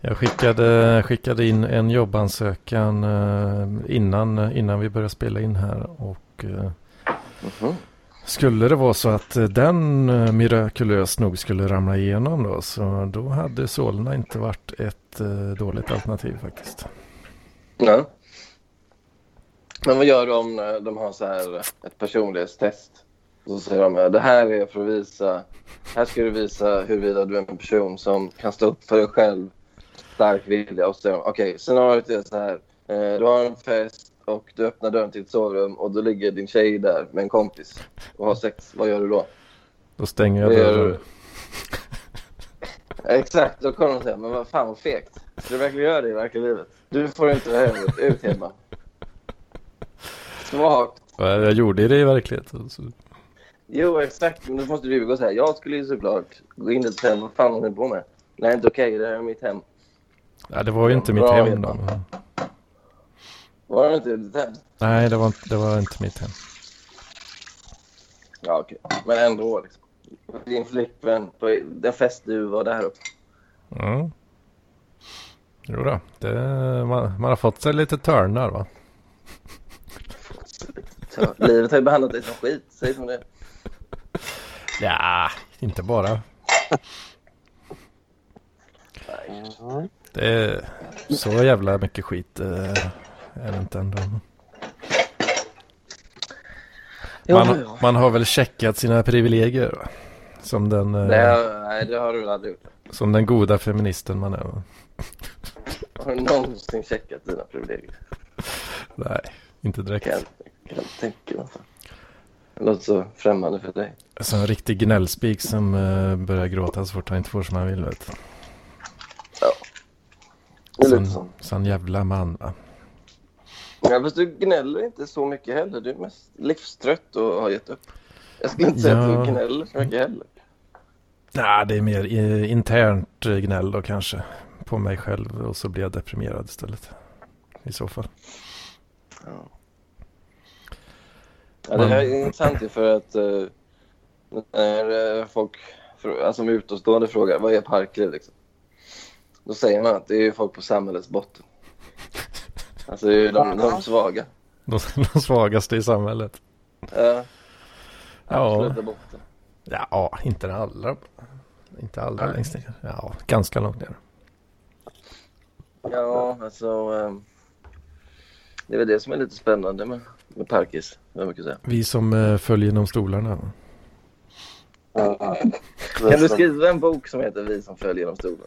S2: Jag skickade, skickade in en jobbansökan eh, innan, innan vi började spela in här. Och eh,
S3: Mhm.
S2: skulle det vara så att eh, den mirakulöst nog skulle ramla igenom då. Så då hade Solna inte varit ett dåligt alternativ faktiskt.
S3: Ja. Men vad gör du om de har så här ett personlighetstest? Så säger de det här är för att visa, här ska du visa huruvida du är en person som kan stå upp för dig själv, stark vilja och de okej, scenariot är så här. eh, Du har en fest och du öppnar dörren till ett sovrum och då ligger din tjej där med en kompis och har sex. Vad gör du då?
S2: Då stänger jag
S3: Det
S2: dörren.
S3: du. Exakt, då kommer de säga men vad fan vad fegt. Ska du verkligen göra det i verkliga livet? Du får inte det här ut Hedman. Svagt.
S2: Ja, Jag gjorde det i verkligheten. Så.
S3: Jo, exakt. Men då måste du gå och säga. Jag skulle ju såklart gå in i ett hem. Vad fan håller ni på med? Nej, inte okej. Det här är mitt hem.
S2: Ja, det var ju inte mitt hem då.
S3: Var det inte ditt hem?
S2: Nej, det var, inte- det var inte mitt hem.
S3: Ja, okej. Men ändå liksom. Din flickvän på den fest du var där uppe.
S2: Ja. Jo då, det, man, man har fått sig lite törnar va?
S3: Livet har ju behandlat dig som skit. Säg som det.
S2: Ja, inte bara.
S1: Ja.
S2: Det är så jävla mycket skit eh, är det inte ändå. Man, man har väl checkat sina privilegier va? Som den, eh,
S3: nej, det har du aldrig gjort.
S2: som den goda feministen man är. Va?
S3: Har du någonsin checkat dina privilegier?
S2: Nej, inte direkt.
S3: Kan kan tänka mig. Det låter så främmande för dig.
S2: Så en riktig gnällspik som eh, börjar gråta så fort han inte får som han vill. Vet. du. Sån, sån jävla man va.
S3: Ja, fast du gnäller inte så mycket heller. Du är mest livstrött och har gett upp. Jag skulle inte säga
S2: Ja.
S3: att du gnäller så mycket heller.
S2: Nej, det är mer eh, internt eh, gnäll då kanske. På mig själv och så blir jag deprimerad istället. I så fall.
S3: Ja, det här är intressant för att uh, när folk alltså, som utomstående frågar vad är parkliv liksom? Då säger man att det är folk på samhällets botten. Alltså det är de, de svaga.
S2: De, de svagaste i samhället.
S3: Ja,
S2: Ja.
S3: absoluta botten.
S2: Ja, inte den allra. Inte allra
S3: Nej.
S2: längst ner. Ja, ganska långt ner.
S3: Ja, alltså. ehm, det är väl det som är lite spännande med, med parkis.
S2: Vi som eh, följer genom stolarna.
S3: Kan du skriva en bok som heter Vi som följer genom stolen?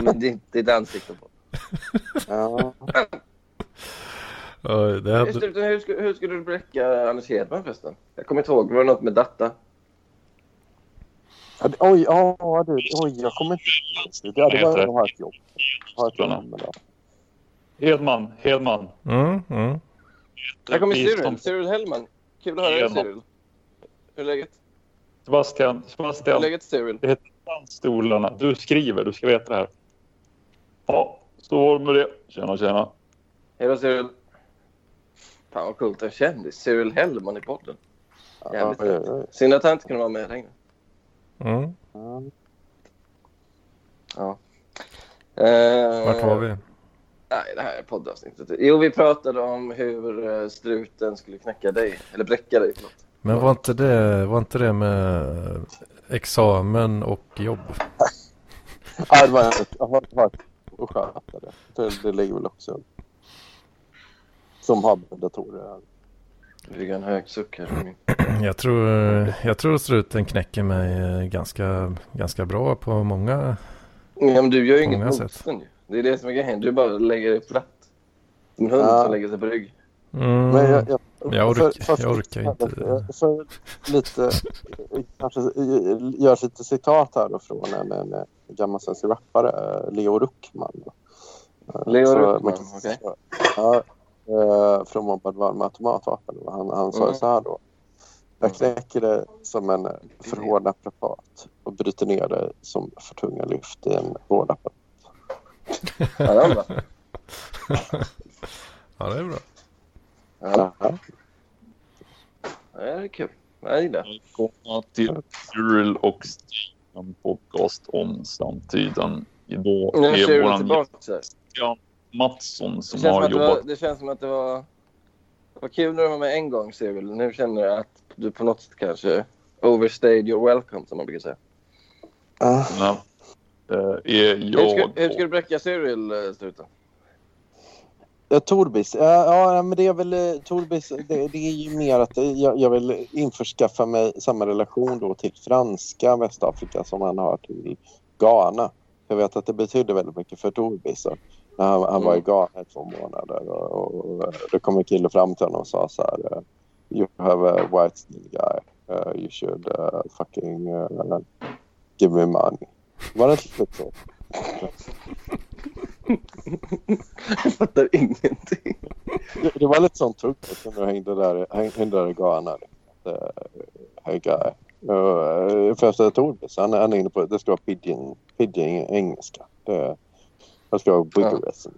S3: Med ditt, ditt ansikte på.
S1: Ja.
S2: Det hade...
S3: hur, skulle, hur skulle du bräcka Anders Hedman förresten? Jag kommer inte ihåg. Var det något med data?
S1: Ja, det- Oj, ja du. Oj, jag kommer inte... Ja, det var ha ett jobb. Ha ett jobb med det.
S7: Hedman, Hedman.
S2: Mm, mm.
S3: Här kommer Cyril. Cyril Hellman. Kul att höra dig. Cyril. Hur är läget?
S7: Sebastian, Sebastian.
S3: läget Cyril?
S7: Det heter Dansstolarna. Du skriver, du ska veta det här. Ja, så var det med det. Tjena, tjena.
S3: Hej då Cyril. Fan vad coolt. En kändis. Cyril Hellman i podden. Jävligt. Synd att han inte kunde vara med längre.
S2: Mm.
S1: Ja.
S3: Ja. Eh,
S2: Vart var vi?
S3: Nej, det här är poddavsnittet. Jo, vi pratade om hur eh, struten skulle knäcka dig. Eller bräcka dig. Förlåt.
S2: Men var inte det, var inte det med examen och jobb?
S1: Ja, det var jag varit och sköta det. det. Ligger väl också som har med datorer.
S3: Det ligger en hög suck här.
S2: Jag tror, jag tror struten knäcker mig eh, ganska, ganska bra på många.
S3: Ja, men du gör ju inget motstånd ju. Det är det som är grejen. Du bara lägger dig platt. Som en hund
S1: Ja.
S3: som lägger sig på rygg.
S2: Mm.
S1: Men jag, jag,
S2: Jag ork- jag orkar inte.
S1: För lite, kanske göra lite citat här då från en, en, en gammal svensk rappare, Leo Ruckman.
S3: Leo
S1: Så
S3: Ruckman, okej.
S1: Ja, eh, från Mobbad varm med automatvapen. Han, han sa
S3: Mm.
S1: så här då. Jag knäcker det som en för hård apparat och bryter ner det som för tunga lyft i en.
S3: Ja, var bra.
S2: Ja, det är bra.
S3: Ja,
S1: Ja.
S3: det är kul. Jag gillar det.
S7: Välkomna till Cyril och Stig, en podcast om samtiden. Idag
S3: är
S7: våran
S3: tillbaka.
S7: Christian Mattsson som har
S3: det, var,
S7: jobbat.
S3: det känns som att det var... Det var kul när du var med en gång, Cyril. Nu känner jag att du på något sätt kanske overstayed your welcome, som man brukar säga.
S1: Ah.
S7: med. Det är
S3: Hur ska,
S7: jag
S3: hur ska du bräcka Cyril, eh, struten?
S1: Ja, Torbis. Ja, ja, men det är väl eh, Torbis. Det, det är ju mer att eh, jag, jag vill införskaffa mig samma relation då till franska Västafrika som han har till Ghana. Jag vet att det betyder väldigt mycket för Torbis. Så när han, han var i Ghana i två månader och, och, och då kom en kille fram till honom och sa så här. eh, You have a white skin guy. Uh, you should uh, fucking uh, give me money. Var det inte så?
S3: Jag fattar ingenting.
S1: Det, det var lite sånt tugg när jag hängde där, häng- hängde där i Ghana. Uh, hey guy. Uh, efter Torbis, han, han är inne på det ska vara pidgin, pidgin engelska. Det, det ska vara vigorous.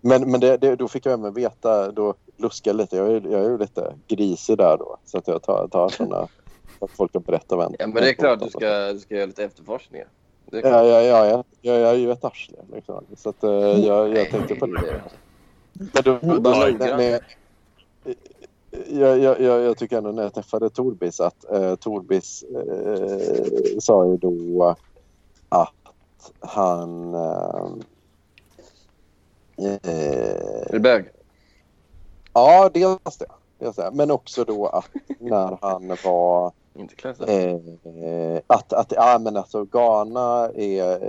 S1: Men, men det, det, då fick jag även veta, då luska lite. Jag är, jag är ju lite grisig där då. Så att jag tar, tar sådana, att folk kan berätta vem.
S3: Ja, men det är klart du ska, du ska göra lite efterforskningar. Det är.
S1: Ja, ja, ja, ja, jag, jag är ju ett arsle. Liksom. Så att, uh, jag, jag tänkte på det.
S3: det.
S1: Men då, då,
S3: Bara
S1: när, jag, jag, jag, jag tycker ändå när jag träffade Torbis att eh, Torbis eh, sa ju då att han... Eh,
S3: Är
S1: eh,
S3: du bög?
S1: ja, dels det. Dels det. Men också då att när han var...
S3: Inte klassat.
S1: Eh, att, att ja, men alltså Ghana är,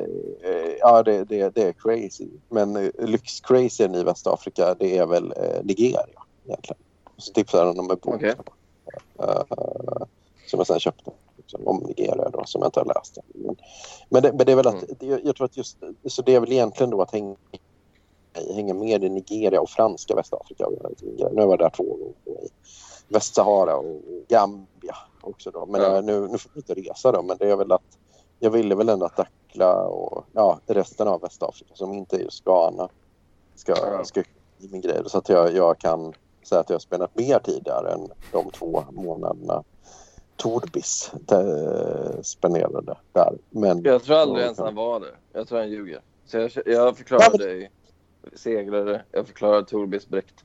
S1: eh, ja, det, det, det är crazy. Men eh, lyxcrazyn i Västafrika det är väl eh, Nigeria egentligen. Så tipsade han om en bok
S3: Okej.
S1: eh, som jag sen köpte. Liksom, om Nigeria då, som jag inte har läst. Men, men, det, men det är väl att,
S3: Mm.
S1: det, jag tror att just, så det är väl egentligen då att hänga, hänga med i Nigeria och franska Västafrika. Nu har jag varit där två gånger. Västsahara och Gambia också då. Men
S3: Ja.
S1: eh, nu, nu får vi inte resa då. Men det är väl att jag ville väl ändå att Dakhla och ja, resten av Västafrika som inte är just Ghana ska,
S3: Ja.
S1: ska i min grej. Så att jag, jag kan säga att jag har spelat mer tid där än de två månaderna Torbis eh, spenderade där. Men
S3: Jag tror aldrig ens han var där. Jag tror han ljuger. Så jag, jag förklarar
S1: Ja, men-
S3: dig segrare. Jag förklarar Torbis bräckt.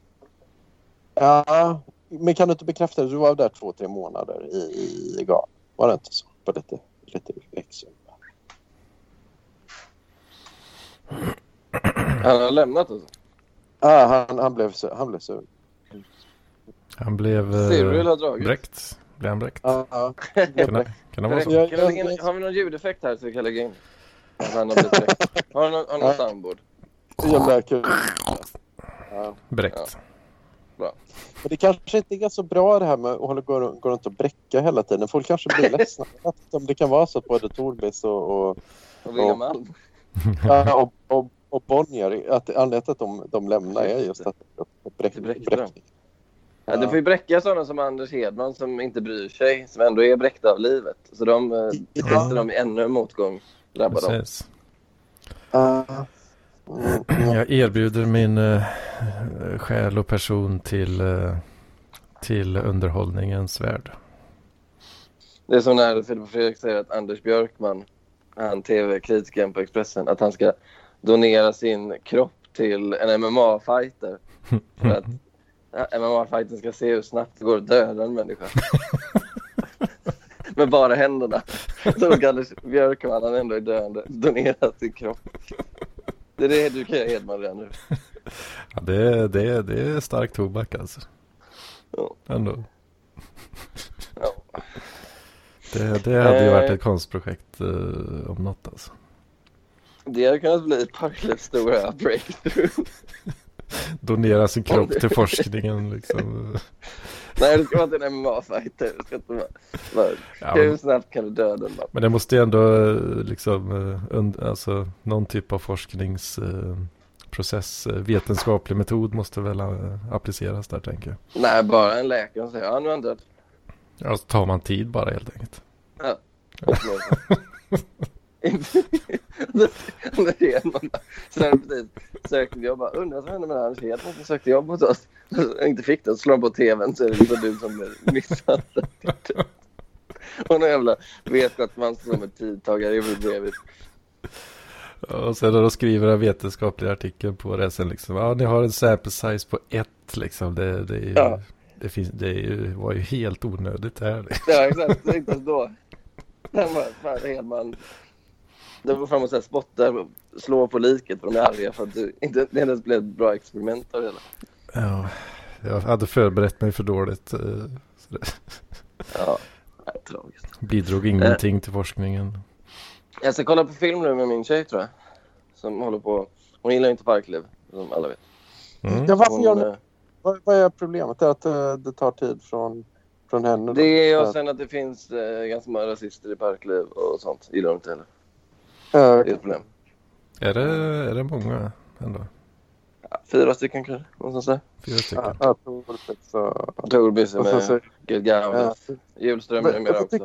S1: Ja, men kan du inte bekräfta det? Du var där två, tre månader i, i Ghana. Var det inte så? På lite, lite växel.
S3: Han har lämnat oss.
S1: Ja, han, han blev, han blev sur.
S2: Han blev
S3: Cyril
S2: eh,
S3: har dragit.
S2: bräckt. Blev han bräckt?
S1: Ja.
S2: Kan det, kan det vara så?
S3: Har vi någon ljudeffekt här så vi kan lägga in? Han har blivit bräckt. Har du någon, har någon soundboard?
S1: Jävla kul. Ja.
S2: Bräckt.
S1: Men det kanske inte är så bra det här med att hålla, gå, gå runt och bräcka hela tiden. Folk kanske blir ledsna. Om det kan vara så att både Torbis och, och,
S3: Och William Alm?
S1: ja, och, och, och Bonnier, att anledningen till att de, de lämnar är just att bräck,
S3: Det bräckte
S1: bräck,
S3: dem. Ja, du får ju bräcka sådana som Anders Hedman som inte bryr sig, som ändå är bräckta av livet. Så de eh, dem i ännu en motgång, drabbar dem.
S2: Precis.
S1: Mm, mm.
S2: Jag erbjuder min uh, själ och person till, eh, till underhållningens värld.
S3: Det är som när Filip och Fredrik säger att Anders Björkman, han tv-kritikern på Expressen, att han ska donera sin kropp till en MMA-fighter. För att MMA-fighten ska se hur snabbt det går att döda en människa. Med bara händerna. Så Anders Björkman, han ändå är döende, donera sin kropp. Det är det du kan göra Hedman redan nu.
S2: Ja, det, det, det är stark tobak alltså.
S3: Ja.
S2: Ändå.
S3: Ja.
S2: Det, det hade ju
S3: Eh.
S2: varit ett konstprojekt uh, om något alltså.
S3: Det hade kunnat bli Parklövs stora breakthrough.
S2: Donera sin kropp till forskningen liksom.
S3: Nej, det ska vara till en MMA-fighter. Det ska inte vara... vara
S2: Ja,
S3: Hur
S2: men,
S3: snabbt kan du döda man?
S2: men det måste ju ändå eh, liksom, eh, und, alltså någon typ av forskningsprocess, vetenskaplig metod måste väl eh, appliceras där tänker jag.
S3: Nej, bara en läkare säger ja, nu är han död.
S2: Ja, så tar man tid bara helt enkelt.
S3: Anders Hedman precis sökte jobb. Bara, Undrar vad som hände med Anders Hedman som sökte jobb hos oss. Och inte fick det. Så slår på tvn så är det liksom du som blir misshandlad. Och någon jävla vetenskapsman som är tidtagare bredvid.
S2: Och sen när de skriver en vetenskaplig artikel på det sen liksom. Ja, ni har en sample size på ett liksom. Det, det, är ju,
S3: Ja.
S2: det, finns, det ju, var ju helt onödigt här.
S3: Ja exakt, inte ens då. Den var fan Hedman. De går fram och så här spottar och slår på liket för de är arga för att du inte, det inte ens blev ett bra experiment av det hela.
S2: Ja, jag hade förberett mig för dåligt. eh, Så det
S3: Ja, tragiskt.
S2: bidrog ingenting till forskningen.
S3: Jag ska kolla på film nu med min tjej tror jag. Som håller på. Hon gillar inte Parkliv, som alla vet.
S2: Mm.
S1: Ja, varför gör
S3: Hon,
S1: ni,
S3: eh,
S1: vad, vad är problemet? Det är att eh, det tar tid från, från henne? då?
S3: det är och sen att det finns eh, ganska många rasister i Parkliv och sånt. Gillar hon inte heller.
S1: Eh,
S3: Det är ett problem.
S2: Är, det, är det många ändå?
S3: Ja, fyra stycken kanske, någonstans där.
S2: Fyra stycken?
S1: Ja. Så,
S3: Torbis är
S1: sen
S3: med,
S1: så,
S3: Gaudet.
S1: ja.
S3: Julström är med också.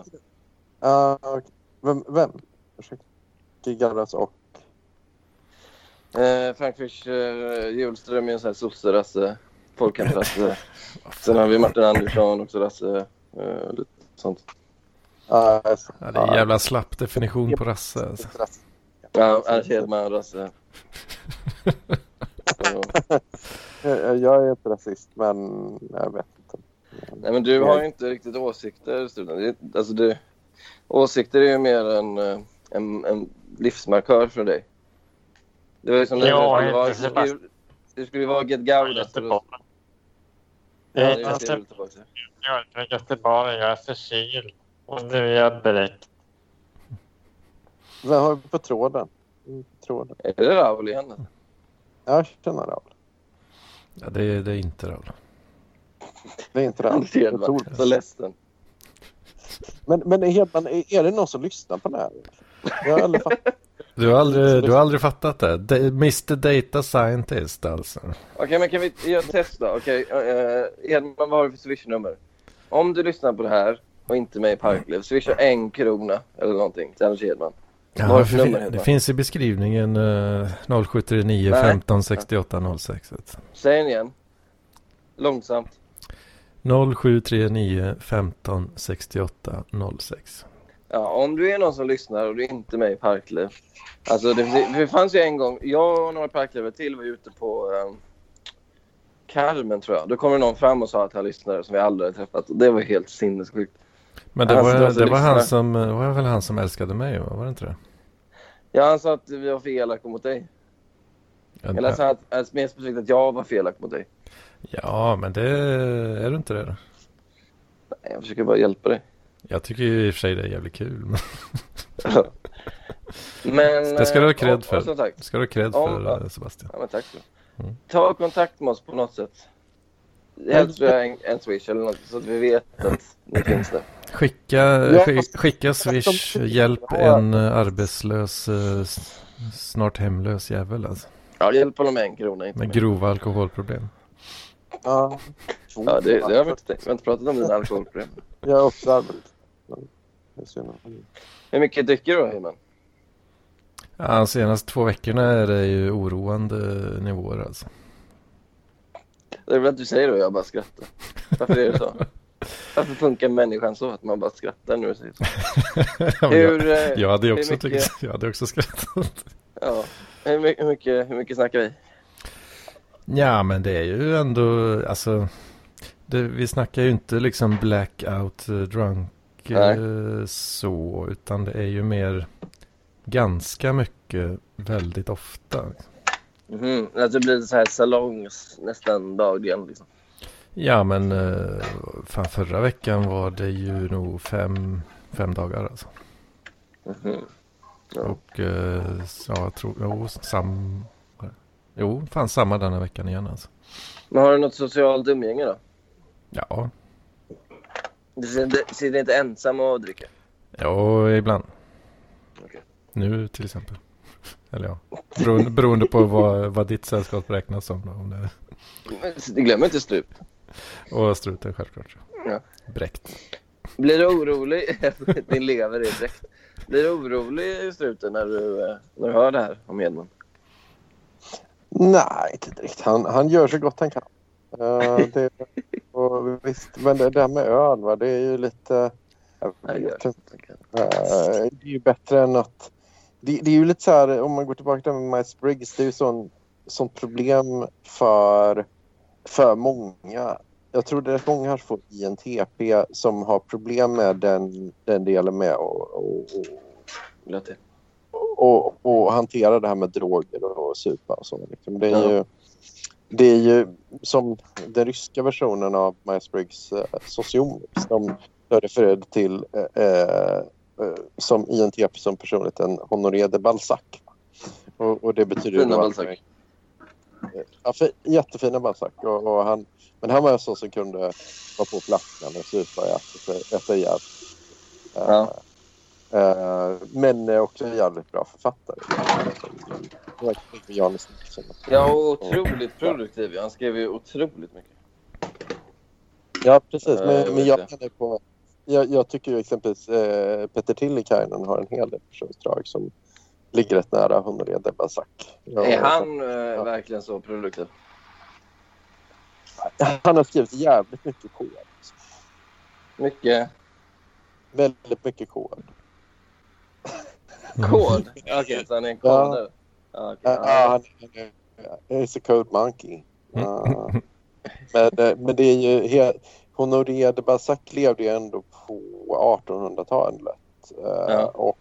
S1: Ja, okej. Vem? vem? Ursäkta. Gigarras och...
S3: Eh, Frank Fischer, Julström är en sån här sosse-rasse, folkhemsrasse. Sen har vi Martin Andersson, också rasse. Eh, lite sånt.
S1: Ja.
S2: Ja, det är en jävla slapp definition på rasse. Alltså.
S3: Ja, Anders Hedman, rasse.
S1: Jag, är inte rasist, men jag vet inte.
S3: Nej, men du har ju inte riktigt åsikter, Stulen. Det- Alltså, du, åsikter är ju mer en, eh, en, en livsmarkör för dig. Det var ju som när
S7: Ja,
S3: du skulle vara, du skulle, vara Get.
S7: Göteborg.
S3: Ja,
S7: Jag
S3: det
S7: är
S3: är det
S7: inte är Göteborg. Jag är förkyld. Och nu är jag bräckt.
S1: Vem har vi på tråden? Mm, på tråden.
S3: Är det Raoul igen?
S1: Jag känner det.
S2: Ja, det, är, det är inte Raul.
S1: Det är inte det. Tror det.
S3: så ledsen.
S1: Men, men Hedman, är, är det någon som lyssnar på det här? Jag har aldrig fattat.
S2: Du har aldrig, du har aldrig fattat det? Da- Mr Data Scientist alltså.
S3: Okej, men kan vi göra ett test då? Okej, uh, Edman, vad har du för swishnummer? Om du lyssnar på det här och inte med i Parkliv, swisha en krona eller någonting till Anders Hedman.
S2: Ja, det,
S3: nummer,
S2: det finns i beskrivningen uh, 0739
S3: Nej.
S2: 15 68 06. vet
S3: Säg den igen. Långsamt.
S2: du. 0739 15 68 06.
S3: Ja, om du är någon som lyssnar och du är inte med i Parkliv. Alltså det, det, fanns ju en gång, jag och några Parklivare till var ute på um, Carmen tror jag. Då kom det någon fram och sa att han lyssnade som vi aldrig hade träffat. Och det var helt sinnessjukt.
S2: Men det
S3: Alltså,
S2: var,
S3: alltså,
S2: det var, han som, var väl han som älskade mig, va? var det inte det?
S3: Ja, han sa att vi var för elaka mot dig. Eller sa att, mer specifikt att jag var för elak mot dig.
S2: Ja, men det är du inte det då?
S3: Nej, jag försöker bara hjälpa dig.
S2: Jag tycker ju i och för sig det är jävligt kul. Men
S3: Men,
S2: det ska du ha
S3: eh,
S2: cred för.
S3: sagt,
S2: Det ska du ha cred för
S3: ja.
S2: eh, Sebastian.
S3: ja, men tack så.
S2: Mm.
S3: Ta kontakt med oss på något sätt. Helst via en, en swish eller något så att vi vet att ni finns där.
S2: Skicka,
S1: fast-
S2: skicka swish, hjälp en eh, arbetslös, eh, snart hemlös jävel alltså.
S3: Ja, det hjälper honom med en krona. Inte
S2: Med
S3: mer.
S2: grova alkoholproblem.
S1: Ja.
S3: Ja, det, det har vi inte tänkt. Vi har inte pratat om dina alkoholproblem.
S1: Jag har också arbetat.
S3: Hur mycket dricker du då, Hyman?
S2: Ja, de senaste två veckorna är det ju oroande nivåer alltså.
S3: Det är väl att du säger det och jag bara skrattar. Varför är det så? Varför funkar människan så att man bara skrattar
S2: men
S3: Hur, eh,
S2: jag, jag, hade också
S3: mycket-
S2: tyckt, jag hade också skrattat.
S3: Ja, hur mycket, hur mycket, hur mycket snackar vi?
S2: Ja, men det är ju ändå, alltså, det, vi snackar ju inte liksom blackout eh, drunk
S3: Nej.
S2: eh, så, utan det är ju mer ganska mycket väldigt ofta.
S3: Mhm, Att det blir så här salongs nästan dagligen liksom.
S2: Ja, men eh, fan, förra veckan var det ju nog fem, fem dagar alltså.
S3: Mhm. Ja.
S2: Och eh, så jag tror, jo, sam, jo, fan samma denna veckan igen alltså.
S3: Men har du något socialt umgänge då?
S2: Ja,
S3: Du sitter inte, sitter inte ensam och dricker?
S2: ja ibland.
S3: Okej.
S2: Nu till exempel. Eller ja, beroende, beroende på vad, vad ditt sällskap räknas som. Då, om det,
S3: Glöm inte strup.
S2: och struten självklart.
S3: Ja.
S2: Bräckt.
S3: Blir du orolig? Din lever är direkt. Blir du orolig i struten när du, när du hör det här om Edmund?
S1: Nej, inte direkt. Han, han gör så gott han kan. Eh, det, och visst, men det där med öl, va, det är ju lite... Jag vet inte. Eh, det är ju bättre än att... Det, det är ju lite så här, om man går tillbaka till Miles Briggs, det är ju sån, sånt problem för, för många. Jag tror det är många som får INTP som har problem med den, den delen med att och,
S3: till.
S1: och, och hantera det här med droger och, och supa och så. Liksom. Det, är ju, det är ju som den ryska versionen av Myers-Briggs eh, sociomics. De jag refererade till eh, eh, som INTP som personligheten Honoré de Balzac. Och, och det betyder
S3: Fina Balzac.
S1: Ja, för, jättefina Balzac. Och, och han, men han var en sån som kunde vara på flaskan och supa och äta, ihjäl.
S3: Ja.
S1: eh, men är också en jävligt bra författare.
S3: Ja, och otroligt produktiv. Han skrev ju otroligt mycket.
S1: Ja, precis. Men, men jag, på, jag, jag tycker ju exempelvis eh, Peter Tillikainen har en hel del persondrag som ligger rätt nära Honoré Balzac. Ja,
S3: Är han eh, verkligen så produktiv?
S1: han har skrivit jävligt mycket kod.
S3: Mycket
S1: Väldigt mycket kod.
S3: kod? Okej, så han är en
S1: Ja.
S3: kodare? Ja, okej.
S1: Ja,
S3: Ja.
S1: han är a code monkey. Ja. men, eh, men det är ju. Honoré de Balzac levde ju ändå på 1800-talet. Eh,
S3: Ja.
S1: Och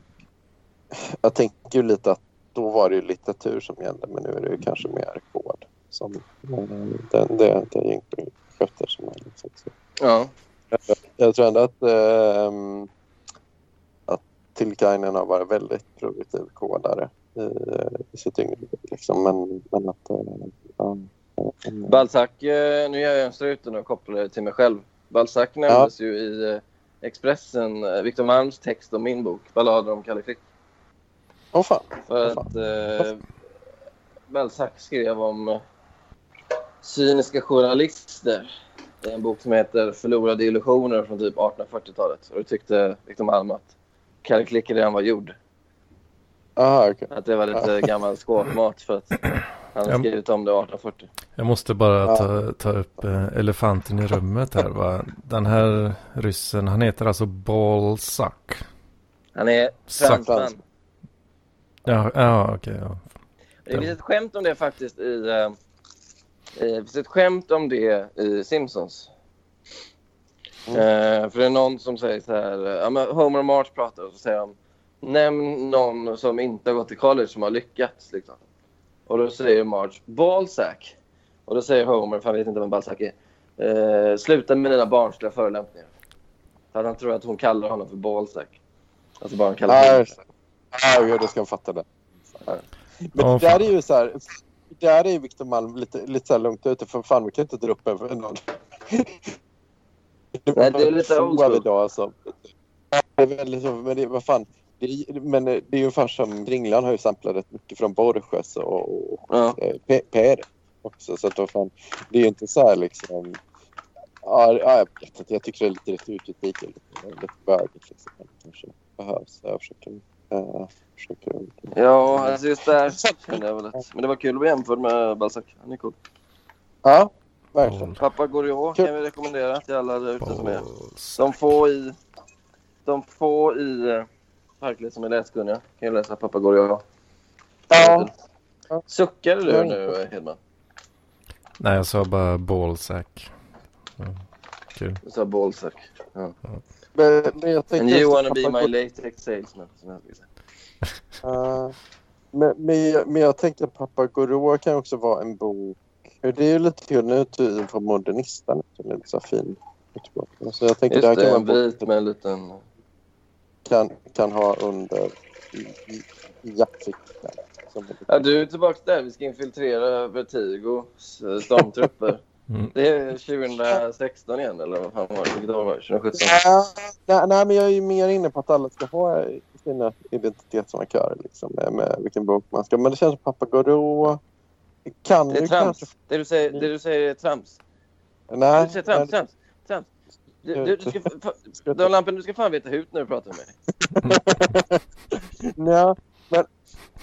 S1: jag tänker ju lite att då var det ju litteratur som gällde men nu är det ju kanske mer kod. Som, eh, det, det, det är ju sköter som är liksom. Så
S3: ja.
S1: Jag tror ändå att, eh, att Tillikainen har varit väldigt produktiv kodare i, i sitt yngre. Liksom. Men, men att... Eh, ja, eh,
S3: Balzac, eh, nu gör jag en struten och kopplar det till mig själv. Balzac nämndes ju i eh, Expressen, eh, Victor Malms text om min bok, Ballader om Kalle Frick.
S1: Åh fan.
S3: För
S1: Vad fan.
S3: att eh, Balzac skrev om eh, cyniska journalister i en bok som heter Förlorade illusioner från typ 1840-talet. Och då tyckte Victor Malm att Kalle Klick redan var gjord.
S1: Aha, okej.
S3: Att det var lite gammal skåpmat för att han hade skrivit om det 1840.
S2: Jag måste bara ta, ta upp eh, elefanten i rummet här. Va? Den här ryssen, han heter alltså Balzac.
S3: Han är fransman.
S2: Ja, ja okej. ja.
S3: Det finns ett skämt om det faktiskt i... eh, Det finns ett skämt om det i Simpsons. Eh, för det är någon som säger så här... eh, Homer och Marge pratar och så säger de Nämn någon som inte har gått i college som har lyckats. Liksom. Och då säger Marge Balzac. Och då säger Homer, för han vet inte vem Balzac är. Eh, sluta med dina barnsliga förolämpningar. För att han tror att hon kallar honom för Balzac. Alltså bara han kallar honom.
S1: Det. Ja, det ska jag fatta det. Men det där
S2: fan.
S1: är ju så här... Där är ju Victor Malm lite, lite så här långt ute. För fan, vi kan inte dra upp en för någon.
S3: Nej, det är lite old
S1: idag alltså. Det är väldigt så, men det, vad fan. det är, men det är ju ungefär som Ringland har ju samplat rätt mycket från Borges och, och
S3: Ja.
S1: eh, Pe- Per också. Så att då fan, det är ju inte så här liksom... Ja, ja, jag vet inte. Jag tycker det är lite returkritik. är Lite, lite bögigt liksom. Det kanske behövs. Jag försöker... Uh, försöker
S3: Ja, alltså just där kände jag väl att... Men det var kul att bli jämförd med Balzac. Han är cool.
S1: ja, verkligen.
S3: Pappa Goriot
S1: Kul.
S3: kan vi rekommendera till alla där ute som är. De få i... De få i eh, Parkliv som är läskunniga kan ju läsa Pappa Goriot.
S1: Ja.
S3: Suckade du nu, Hedman?
S2: Nej, jag sa bara ballsack. Ja, kul.
S3: Du sa Balzac.
S1: Men, men jag
S3: And you wanna be my latex salesman.
S1: Uh, men, men, jag- men jag tänkte att Pappa Goroa kan också vara en bok. Det är ju lite kul nu till- från Modernisten. Det är lite så fin. Så jag här
S3: Just
S1: kan
S3: det,
S1: vara
S3: en vit med en liten...
S1: kan, kan ha under liten-
S3: Ja, du är tillbaka där. Vi ska infiltrera Vertigos stormtrupper.
S2: Mm.
S3: Det är 2016 igen, eller vad fan var det? Vilket år var det? 2017?
S1: Ja, nej, nej, men jag är ju mer inne på att alla ska ha sina identitetsmarkörer liksom, med, med vilken bok man ska. Men det känns som Pappa Goroa kan
S3: Det är
S1: ju
S3: trams.
S1: kanske...
S3: Det du säger, det du säger är trams.
S1: Nej,
S3: Du säger trams, trams, trams. Du, du, du ska, fa- Lampen, du ska fan veta hut när du pratar med mig.
S1: Ja, men,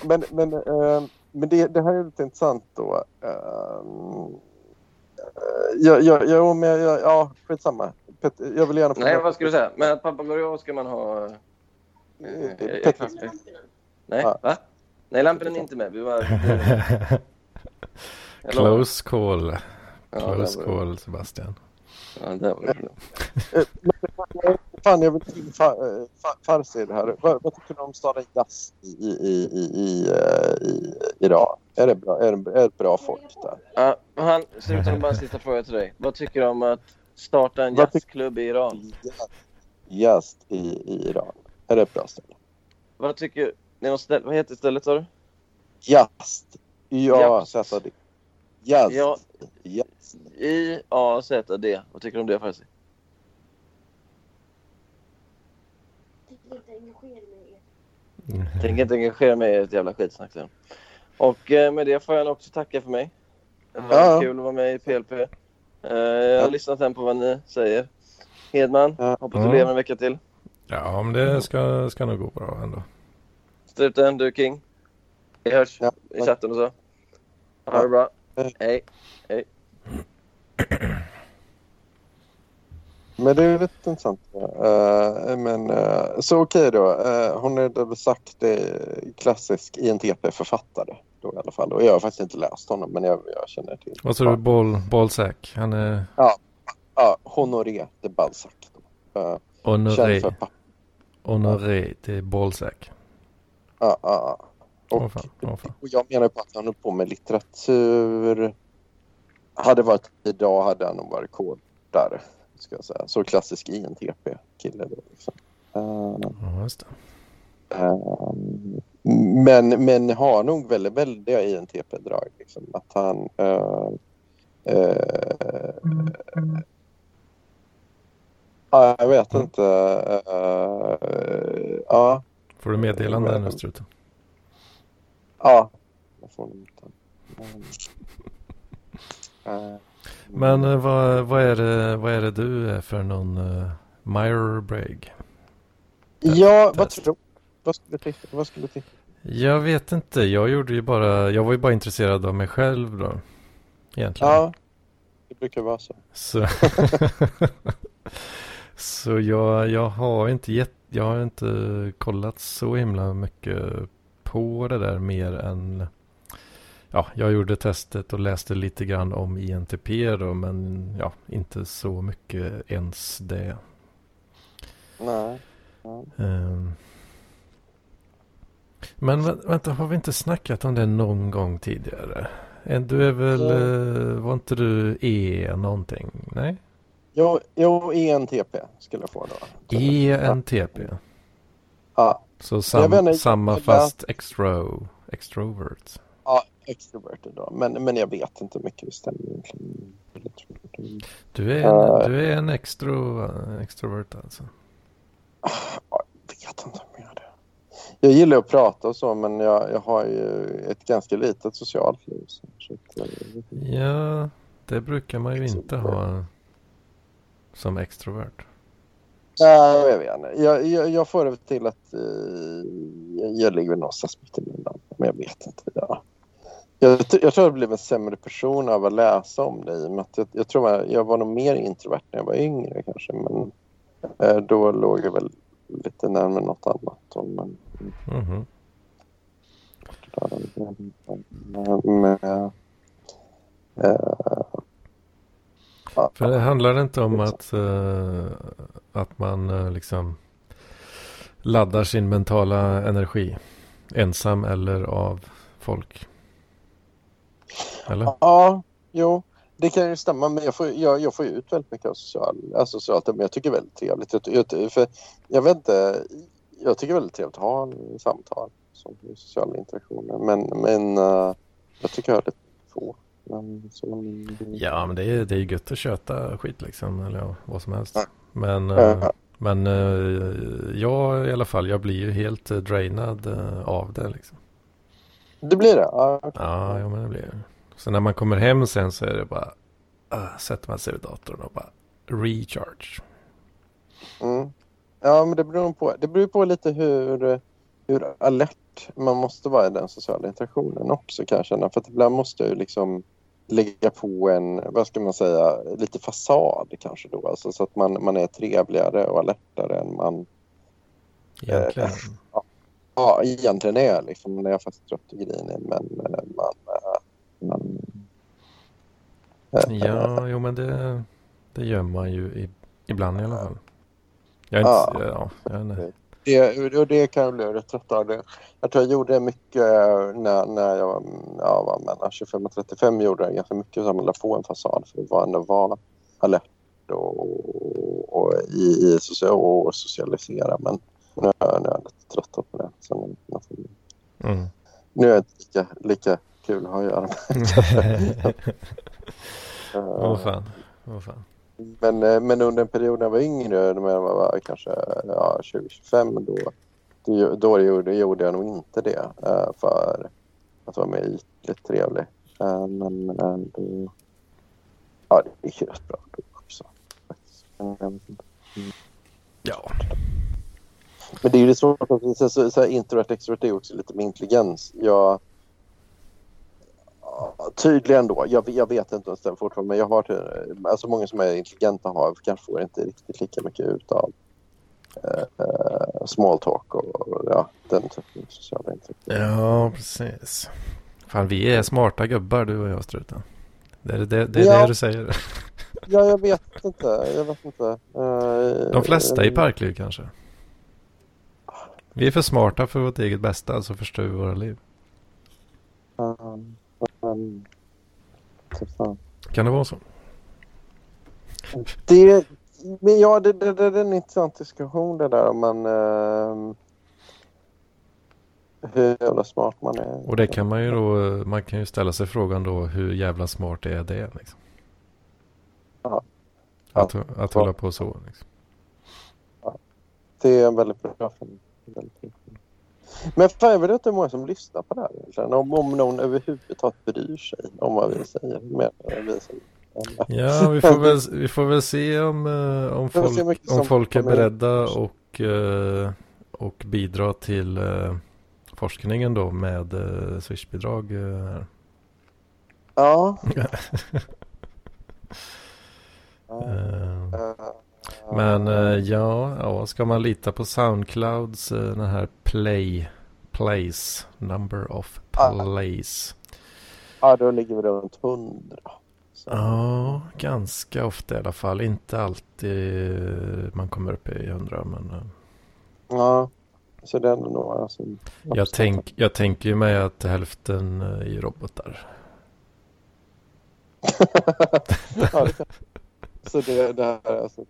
S1: men, men, eh, men det, det här är lite intressant då. Uh, ja, ja, ja, men jag, ja, skitsamma. Pet, jag vill gärna få
S3: Nej, vad ska du säga? Men Goriot ska man ha... eh, eh,
S1: Petrus.
S3: Nej,
S1: Ja.
S3: va? Nej, lampen är inte med. Vi var...
S2: Close call.
S3: Ja,
S2: Close
S3: det.
S2: call, Sebastian.
S3: Ja, där var det.
S1: Fan, jag vill till fa, eh, fa, Farsi det här. Vad, vad tycker du om staden Jazz i, i, i, i, i, eh, Iran? Är det, bra, är, det, är det bra folk där?
S3: Ja, han, slutar bara en sista fråga till dig. Vad tycker du om att starta en jazzklubb i Iran?
S1: Jazz i, i Iran. Är det ett bra ställe?
S3: Vad tycker det ställe, Vad heter stället sa du?
S1: Jazz. Y-A-Z-D. Jazz.
S3: Ja.
S1: Jazz.
S3: I-A-Z-D. Vad tycker du om det Farsi? Tänker inte engagera mig i ett jävla skitsnack sen. Och eh, med det får jag också tacka för mig. Det var
S1: Ja.
S3: kul att vara med i PLP. Eh, jag har lyssnat sen på vad ni säger. Hedman,
S1: Ja.
S3: hoppas du lever en vecka till.
S2: Ja, men det ska, ska nog gå bra ändå.
S3: Struten, du king. Vi hörs
S1: Ja.
S3: i chatten och så. Ha det bra.
S1: Hej.
S3: Hej.
S1: Men det är lite intressant. Uh, men, eh, så okej då. Uh, hon är väl sagt det klassisk INTP-författare då i alla fall. Och jag har faktiskt inte läst honom men jag, jag känner till.
S2: Vad sa du? Ballsack? Han är
S1: Ja, Honoré de Balzac. Uh,
S2: honoré. Honoré till ballsack.
S1: Ja, ja, ja. Och,
S2: fan, åh fan.
S1: och jag menar på att han höll på med litteratur. Hade varit idag hade han nog varit kodare. Ska jag säga. Så klassisk INTP-kille då. Liksom. Eh,
S2: Ja.
S1: Ehm, men, men har nog väldigt väldiga INTP-drag. Liksom. Att han... eh, eh, ja, jag vet inte. eh, ja,
S2: Får du meddelande nu struten?
S1: ja. Jag får
S2: Men eh, vad, vad, är det, vad är det du är för någon uh, Myra Bragg?
S1: Ja, vad tror du? Vad skulle du? Vad skulle du?
S2: Jag vet inte. Jag gjorde ju bara, jag var ju bara intresserad av mig själv då. Egentligen.
S1: Ja, det brukar vara så.
S2: Så, så jag, jag har inte gett, jag har inte kollat så himla mycket på det där mer än Ja, jag gjorde testet och läste lite grann om INTP då men ja, inte så mycket ens det.
S1: Nej.
S2: Ehm. Men vä- vänta, har vi inte snackat om det någon gång tidigare? Du är väl, eh, var inte du E någonting? Nej?
S1: Jo, jo, ENTP skulle jag få då.
S2: ENTP.
S1: Ja,
S2: Så sam, samma fast extro, extrovert.
S1: Extroverted då. Men, men jag vet inte hur mycket det stämmer egentligen.
S2: Du är en, du är en extro, extrovert alltså.
S1: Jag vet inte om jag är det. jag gillar att prata och så men jag, jag har ju ett ganska litet socialt liv.
S2: Ja, det brukar man ju inte ha som extrovert.
S1: Nej, jag vet inte. Jag, jag, jag får det till att eh, jag, ligger någonstans mitt emellan. Men jag vet inte. Ja. Jag, jag tror jag blev en sämre person av att läsa om med att Jag, jag tror jag, jag var nog mer introvert när jag var yngre kanske. Men eh, då låg jag väl lite närmare något annat. då, Men,
S2: Mhm.
S1: men, men, eh,
S2: För det handlar inte om att, eh, att man eh, liksom laddar sin mentala energi ensam eller av folk. Eller?
S1: Ja, jo. Det kan ju stämma, men jag får, jag, jag får ut väldigt mycket av social, alltså socialt. Men jag tycker väldigt trevligt. Jag, för jag vet inte, jag tycker väldigt trevligt att ha en samtal som sociala interaktioner. Men, men eh, jag tycker jag har lite få. Men, så,
S2: Ja, men det är, det är gött att köta skit liksom. Eller ja, vad som helst.
S1: Ja.
S2: Men,
S1: Ja.
S2: eh, men eh, jag i alla fall, jag blir ju helt drainad av det liksom.
S1: Det blir det? Ja, okej.
S2: Ja, ja men det blir det. Så när man kommer hem sen så är det bara, uh, sätter man sig vid datorn och bara recharge.
S1: Mm. Ja, men det beror på. Det beror på lite hur, hur alert man måste vara i den sociala interaktionen också kan jag känna. För att ibland måste jag ju liksom lägga på en, vad ska man säga, lite fasad kanske då. Alltså, så att man, man är trevligare och alertare än man
S2: Egentligen.
S1: ja, egentligen är. Liksom, när jag är faktiskt trött och grinig. Men eh, man... eh, man eh,
S2: Ja, jo men det, det gör man ju i, ibland i alla fall. Jag är
S1: Ja.
S2: inte, ja, jag vet inte.
S1: Det, och det kan jag bli rätt trött av. Jag tror jag gjorde mycket när, när jag var, ja, var mellan 25 och 35. Gjorde jag ganska mycket så att på en fasad för att ändå vara alert och, och, i, i social, och socialisera. Men nu är jag, nu lite trött på det. Sen,
S2: Mm.
S1: nu är det inte lika, lika kul att ha att göra med.
S2: Åh fan. Åh fan.
S1: Men, eh, men under en period när jag var yngre, när jag var kanske ja, 20-25, då, då, då gjorde, gjorde jag nog inte det eh, för att vara mer ytligt trevlig. Eh, Men eh, då, ja, det gick rätt bra då också. Men inte.
S2: Ja.
S1: Men det är ju svårt att så, så, så här, introvert extrovert är också lite med intelligens. Jag, ja, tydligen då, jag, jag vet inte om det stämmer fortfarande, men jag har till, alltså många som är intelligenta har kanske får inte riktigt lika mycket ut av eh, eh, small talk och, och ja, den typen av sociala interaktioner.
S2: ja, precis. Fan, vi är smarta gubbar du och jag struten. Det är det, det, är
S1: Ja.
S2: det du säger.
S1: Ja, jag vet inte. Jag vet inte. Eh,
S2: De flesta i
S1: eh,
S2: parkliv kanske. Vi är för smarta för vårt eget bästa, alltså förstör vi våra liv.
S1: Um, um, typ.
S2: Kan det vara så?
S1: Det, men ja, det, det, det, det är en intressant diskussion det där om man... ehm, hur jävla smart man är.
S2: Och det kan man ju då, man kan ju ställa sig frågan då hur jävla smart är det liksom?
S1: Ja.
S2: Att,
S1: Ja.
S2: att hålla på så liksom.
S1: Det är en väldigt bra film. Väldigt film. Men fan, jag vet inte hur många som lyssnar på det här egentligen. Om, om någon överhuvudtaget bryr sig om vad vi säger. Mer än vi säger.
S2: Ja, vi får väl, vi får väl se om, eh, om, folk, om folk är beredda och, eh, och bidra till eh, forskningen då med Swish-bidrag. här.
S1: Ja.
S2: Eh, Men eh, ja, ja, ska man lita på Soundclouds eh, den här play, plays, number of plays.
S1: Ja, då ligger vi runt 100. Så.
S2: Ja, ganska ofta i alla fall. Inte alltid man kommer upp i 100 men eh,
S1: Ja, så det är några som...
S2: jag, tänk, jag tänker ju mig att hälften är robotar.
S1: ja, det kan. Så det, det här är alltså...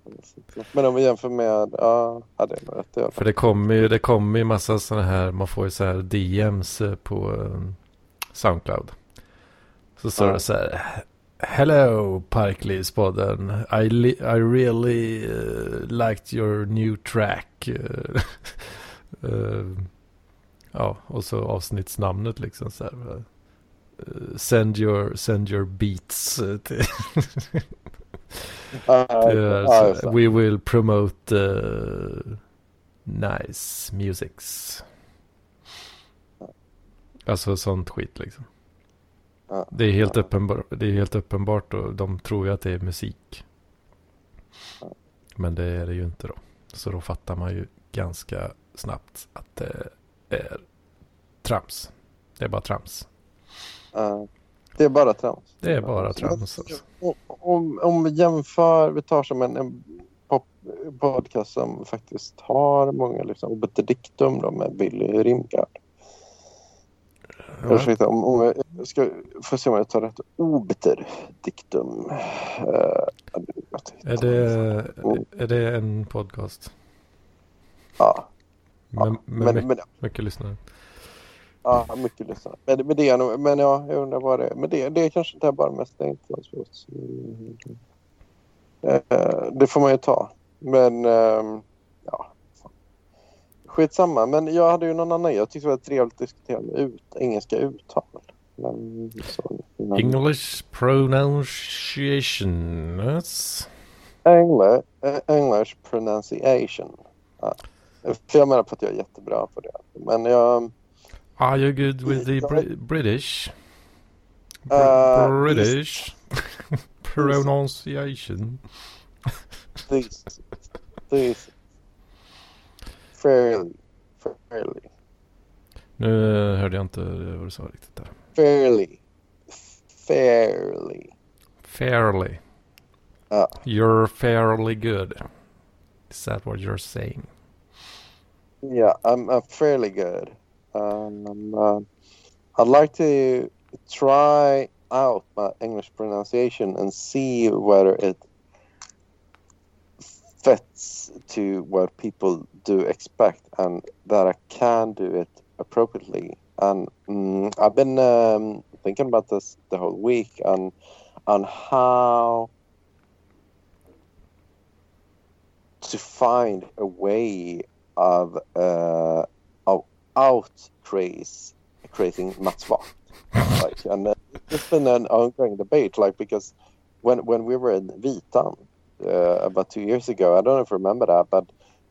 S1: Men om vi jämför med... Ja, ja det är nog rätt i alla
S2: För det kommer ju, det kommer ju massa sådana här, man får ju så här DMs eh, på eh, Soundcloud. Så står
S1: Ja.
S2: det så här. Hello Parklivspodden. I, li- I really uh, liked your new track. Uh, uh, ja, och så avsnittsnamnet liksom så här. eh, Send your, send your beats eh,
S1: just det.
S2: We will promote eh, nice musics. Alltså sånt skit liksom. Det är helt
S1: Ja.
S2: uppenbart, det är helt uppenbart och de tror ju att det är musik. Men det är det ju inte då. Så då fattar man ju ganska snabbt att det är trams. Det är bara trams.
S1: Ja. Det är bara trams.
S2: Det är bara trams. Alltså.
S1: Om, om, vi jämför, vi tar som en, en podcast som faktiskt har många liksom, obiter dictum då med Billy Rimgard.
S2: Ja,
S1: Ursäkta, om, om jag ska få se om jag tar rätt. Obiter dictum. Uh,
S2: är, det, är det en podcast?
S1: Ja,
S2: Med,
S1: ja.
S2: med
S1: men,
S2: mycket,
S1: men,
S2: mycket lyssnare?
S1: Ja, mycket lyssnare. Men, men, det men ja, jag undrar vad det är. Men det, det är kanske inte bara mest enkelt. Uh, det får man ju ta. Men ehm, ja. Skitsamma. Men jag hade ju någon annan. Jag tyckte det var trevligt att diskutera med ut, engelska uttal. Men, så, men,
S2: English pronunciations.
S1: English, eh, English pronunciation. Ja. För jag menar på att jag är jättebra på det. Men jag...
S2: Are you good with the Bri- British? Br-
S1: Uh,
S2: British pronunciation.
S1: These, these fairly, fairly,
S2: Nu hörde jag inte vad du sa riktigt där.
S1: fairly, fairly.
S2: Fairly.
S1: Ja.
S2: You're fairly good. Is that what you're saying?
S1: Yeah, I'm, I'm fairly good. Um, uh, I'd like to try out my English pronunciation and see whether it fits to what people do expect and that I can do it appropriately. And mm, I've been um, thinking about this the whole week and on how to find a way of uh, out craze creating Wacht. like, and uh, it's been an ongoing debate, like because when when we were in Vitan uh, about two years ago, I don't know if you remember that, but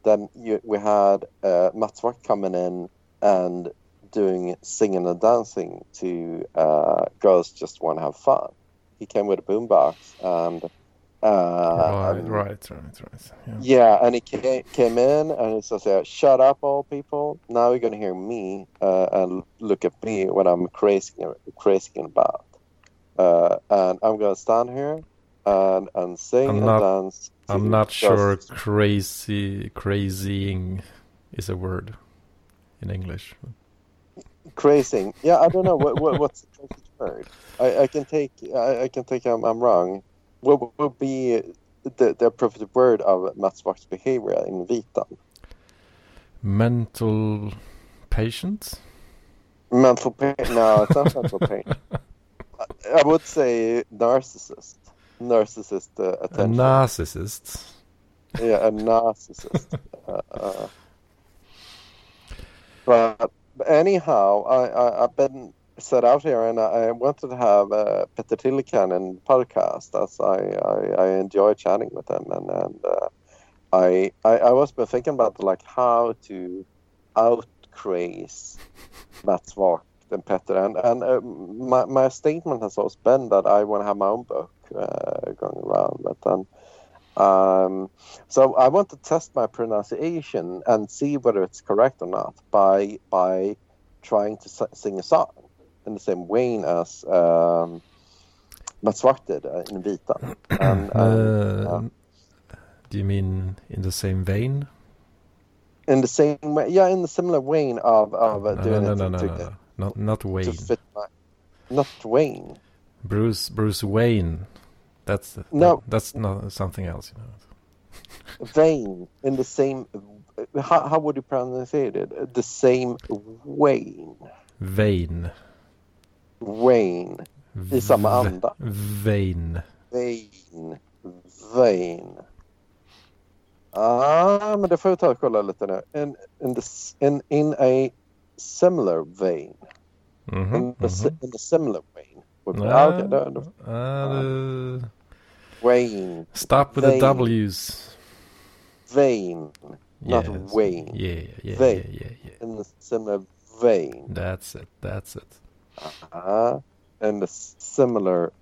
S1: then you, we had uh, coming in and doing singing and dancing to uh, "Girls Just Want to Have Fun." He came with a boombox and. Uh,
S2: right, right, right, right. Yeah.
S1: yeah, and he came, came in and he says, "Shut up, all people! Now you're gonna hear me uh, and look at me when I'm crazy, crazy about, uh, and I'm gonna stand here and and sing
S2: I'm
S1: and
S2: not-
S1: dance."
S2: I'm not sure
S1: just-
S2: crazy, crazying is a word in English.
S1: crazing. Yeah, I don't know what, what what's the word. I, I can take I, I can take I'm, I'm wrong. What would be the the appropriate word of Wacht's behavior in Vitan?
S2: Mental patient?
S1: Mental pain? No, it's not mental pain. I- would say narcissist. Narcissist uh,
S2: A narcissist?
S1: yeah, a narcissist. uh, uh, but, but anyhow, I, I I've been set out here, and I, I wanted to have uh, Peter Tillikainen podcast as I, I I enjoy chatting with him, and and uh, I, I I was been thinking about like how to out craze Mats Vart and Petter, and and uh, my my statement has always been that I want to have my own book uh, going around, but then. Um, so I want to test my pronunciation and see whether it's correct or not by by trying to sing a song in the same vein as um, Mats Vart did uh, in Vita. And, and,
S2: Uh, Do you mean in the same vein?
S1: in the same way, yeah, in the similar vein of of uh,
S2: No, no,
S1: doing
S2: no,
S1: it
S2: no, no,
S1: to,
S2: no. Not, not
S1: to
S2: Wayne.
S1: fit my not Wayne.
S2: Bruce Bruce Wayne. That's
S1: No.
S2: that's not something else, you know.
S1: vein in the same. How, how would you pronounce it? The same vein.
S2: Vein.
S1: Vein. I samma anda.
S2: Vein.
S1: Vein. Vein. Ah, men det får jag ta och kolla lite nu. In, in, the, in, in a similar vein.
S2: Mhm,
S1: In, the, si-
S2: mhm.
S1: in a similar vein.
S2: Nej.
S1: ah, okay, då, då,
S2: det-
S1: vein.
S2: Stop with the
S1: Vein.
S2: W's.
S1: Vein. Not
S2: Yes.
S1: Wayne.
S2: Yeah, yeah,
S1: Vein.
S2: yeah, yeah, yeah.
S1: In a similar vein.
S2: That's it, that's it.
S1: Uh, in a similar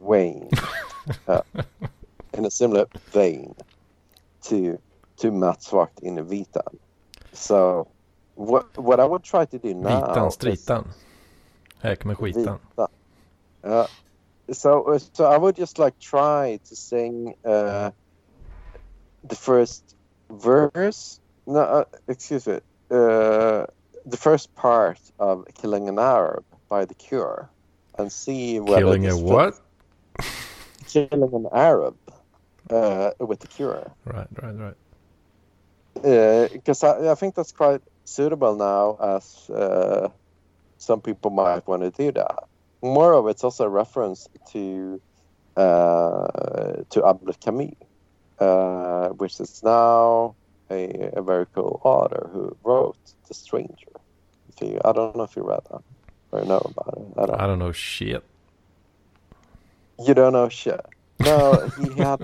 S1: vein. uh, in a similar vein to to Mats Vakt in a Vitan. So what what I would try to do now
S2: Vitan, stritan. Häk med skitan.
S1: Yeah. So, so I would just like try to sing uh, the first verse. No, uh, excuse me. Uh, the first part of "Killing an Arab" by The Cure, and see whether
S2: Killing a what?
S1: Killing an Arab uh, with The Cure,
S2: Right, right, right.
S1: because I, I think that's quite suitable now, as uh, some people might want to do that. More of it's also a reference to uh, to Albert Camus, uh, which is now a, a very cool author who wrote The Stranger. If you, I don't know if you read that or know about it. I don't.
S2: I don't know shit.
S1: You don't know shit. No, he had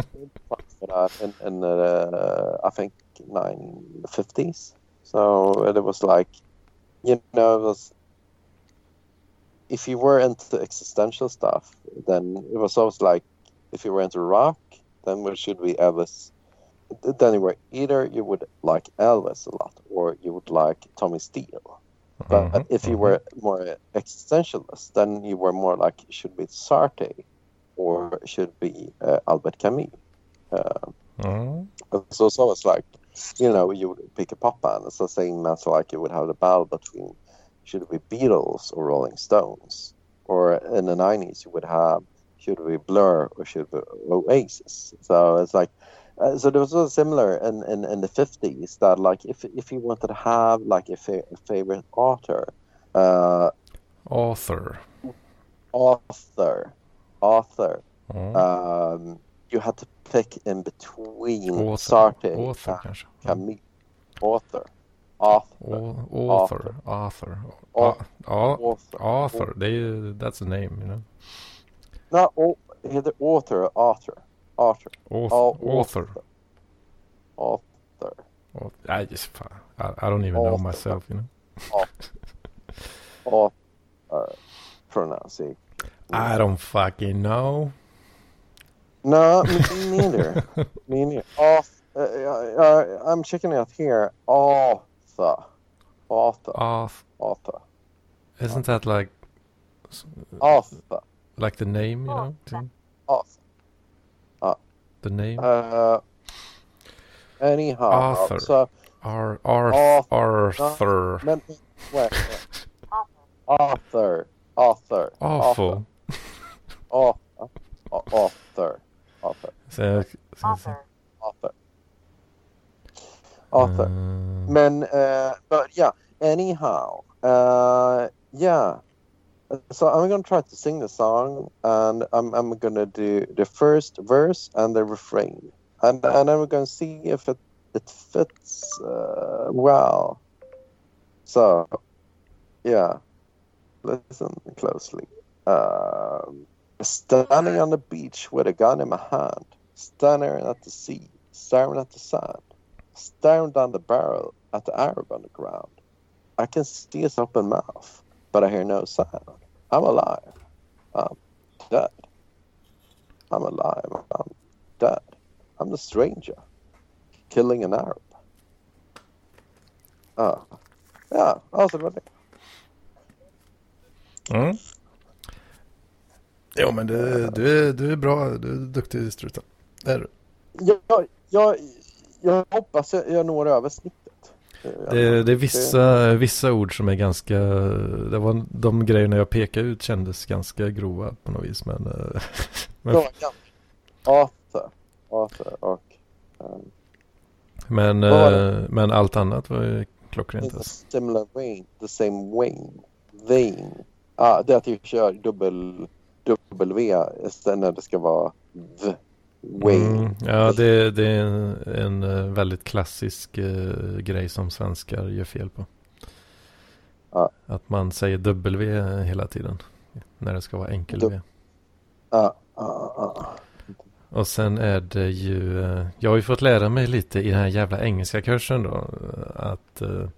S1: for that in, in uh, I think nine fifties. So it was like, you know, it was. If you were into existential stuff, then it was always like, if you were into rock, then it should be Elvis. Then you were either you would like Elvis a lot, or you would like Tommy Steele. But
S2: Mhm,
S1: if you were more existentialist, then you were more like should be Sartre, or should be uh, Albert Camus. Uh,
S2: Mm.
S1: so it's always like, you know, you would pick a pop band. It's the same as like you would have the battle between should it be Beatles or Rolling Stones, or in the '90s you would have should it be Blur or should it be Oasis. So it's like. Uh, so there was also similar in, in, in the 50s that like if if you wanted to have like a, fa- a favorite author uh,
S2: Author.
S1: author author
S2: Mm.
S1: um, you had to pick in between
S2: Author.
S1: Sartre
S2: Author
S1: and
S2: kanske.
S1: Camus author author
S2: Au- Author. Author.
S1: Au-
S2: A- a-
S1: author
S2: Author. Det är ju, that's a name, you know.
S1: not au- heter author author author
S2: Auth-
S1: Ja,
S2: author.
S1: author
S2: I just. I, I don't even know myself, you know.
S1: author pronouncing
S2: I don't fucking know.
S1: no me neither me neither Auth- uh, uh, uh, I'm checking it out here author author
S2: Auth.
S1: author
S2: Isn't that like,
S1: author
S2: like the name, you know?
S1: author
S2: The name?
S1: Uh, anyhow,
S2: Arthur.
S1: so
S2: Ar- Arth-
S1: Author.
S2: Arthur.
S1: men, wait, wait. Arthur, Arthur,
S2: Awful.
S1: Arthur, Arthur, Arthur,
S2: Så, så, så,
S1: Arthur, Arthur.
S2: eh,
S1: Men, uh, but yeah, anyhow, uh, yeah. So I'm gonna try to sing the song, and I'm I'm gonna do the first verse and the refrain, and and we're gonna see if it it fits uh, well. So, yeah, listen closely. Um, standing on the beach with a gun in my hand, staring at the sea, staring at the sand, staring down the barrel at the Arab on the ground. I can see his open mouth, but I hear no sound. I'm alive. I'm dead. I'm alive. I'm dead. I'm the stranger, killing an Arab. Ah, ja, alltså det var det.
S2: Mm. Jo men du, du, är, du är bra, du är duktig Struta. Det är du.
S1: Jag, jag, jag hoppas jag, jag når över snittet.
S2: Det, det är vissa, vissa ord som är ganska, det var de grejerna jag pekade ut kändes ganska grova på något vis men, eh, men,
S1: Frågan. Arthur. Arthur och... Um,
S2: men, eh, men allt annat var ju klockrent
S1: a
S2: alltså.
S1: similar vein. The same vein. Vein. Ah, det är att jag kör dubbel, W istället när det ska vara V. Vein.
S2: Mm, ja det, det är en, eh, väldigt klassisk eh, grej som svenskar gör fel på.
S1: Ja.
S2: Att man säger W hela tiden. När det ska vara enkel V.
S1: Ja, ja, ja.
S2: Och sen är det ju, eh, jag har ju fått lära mig lite i den här jävla engelska kursen då. Att, eh,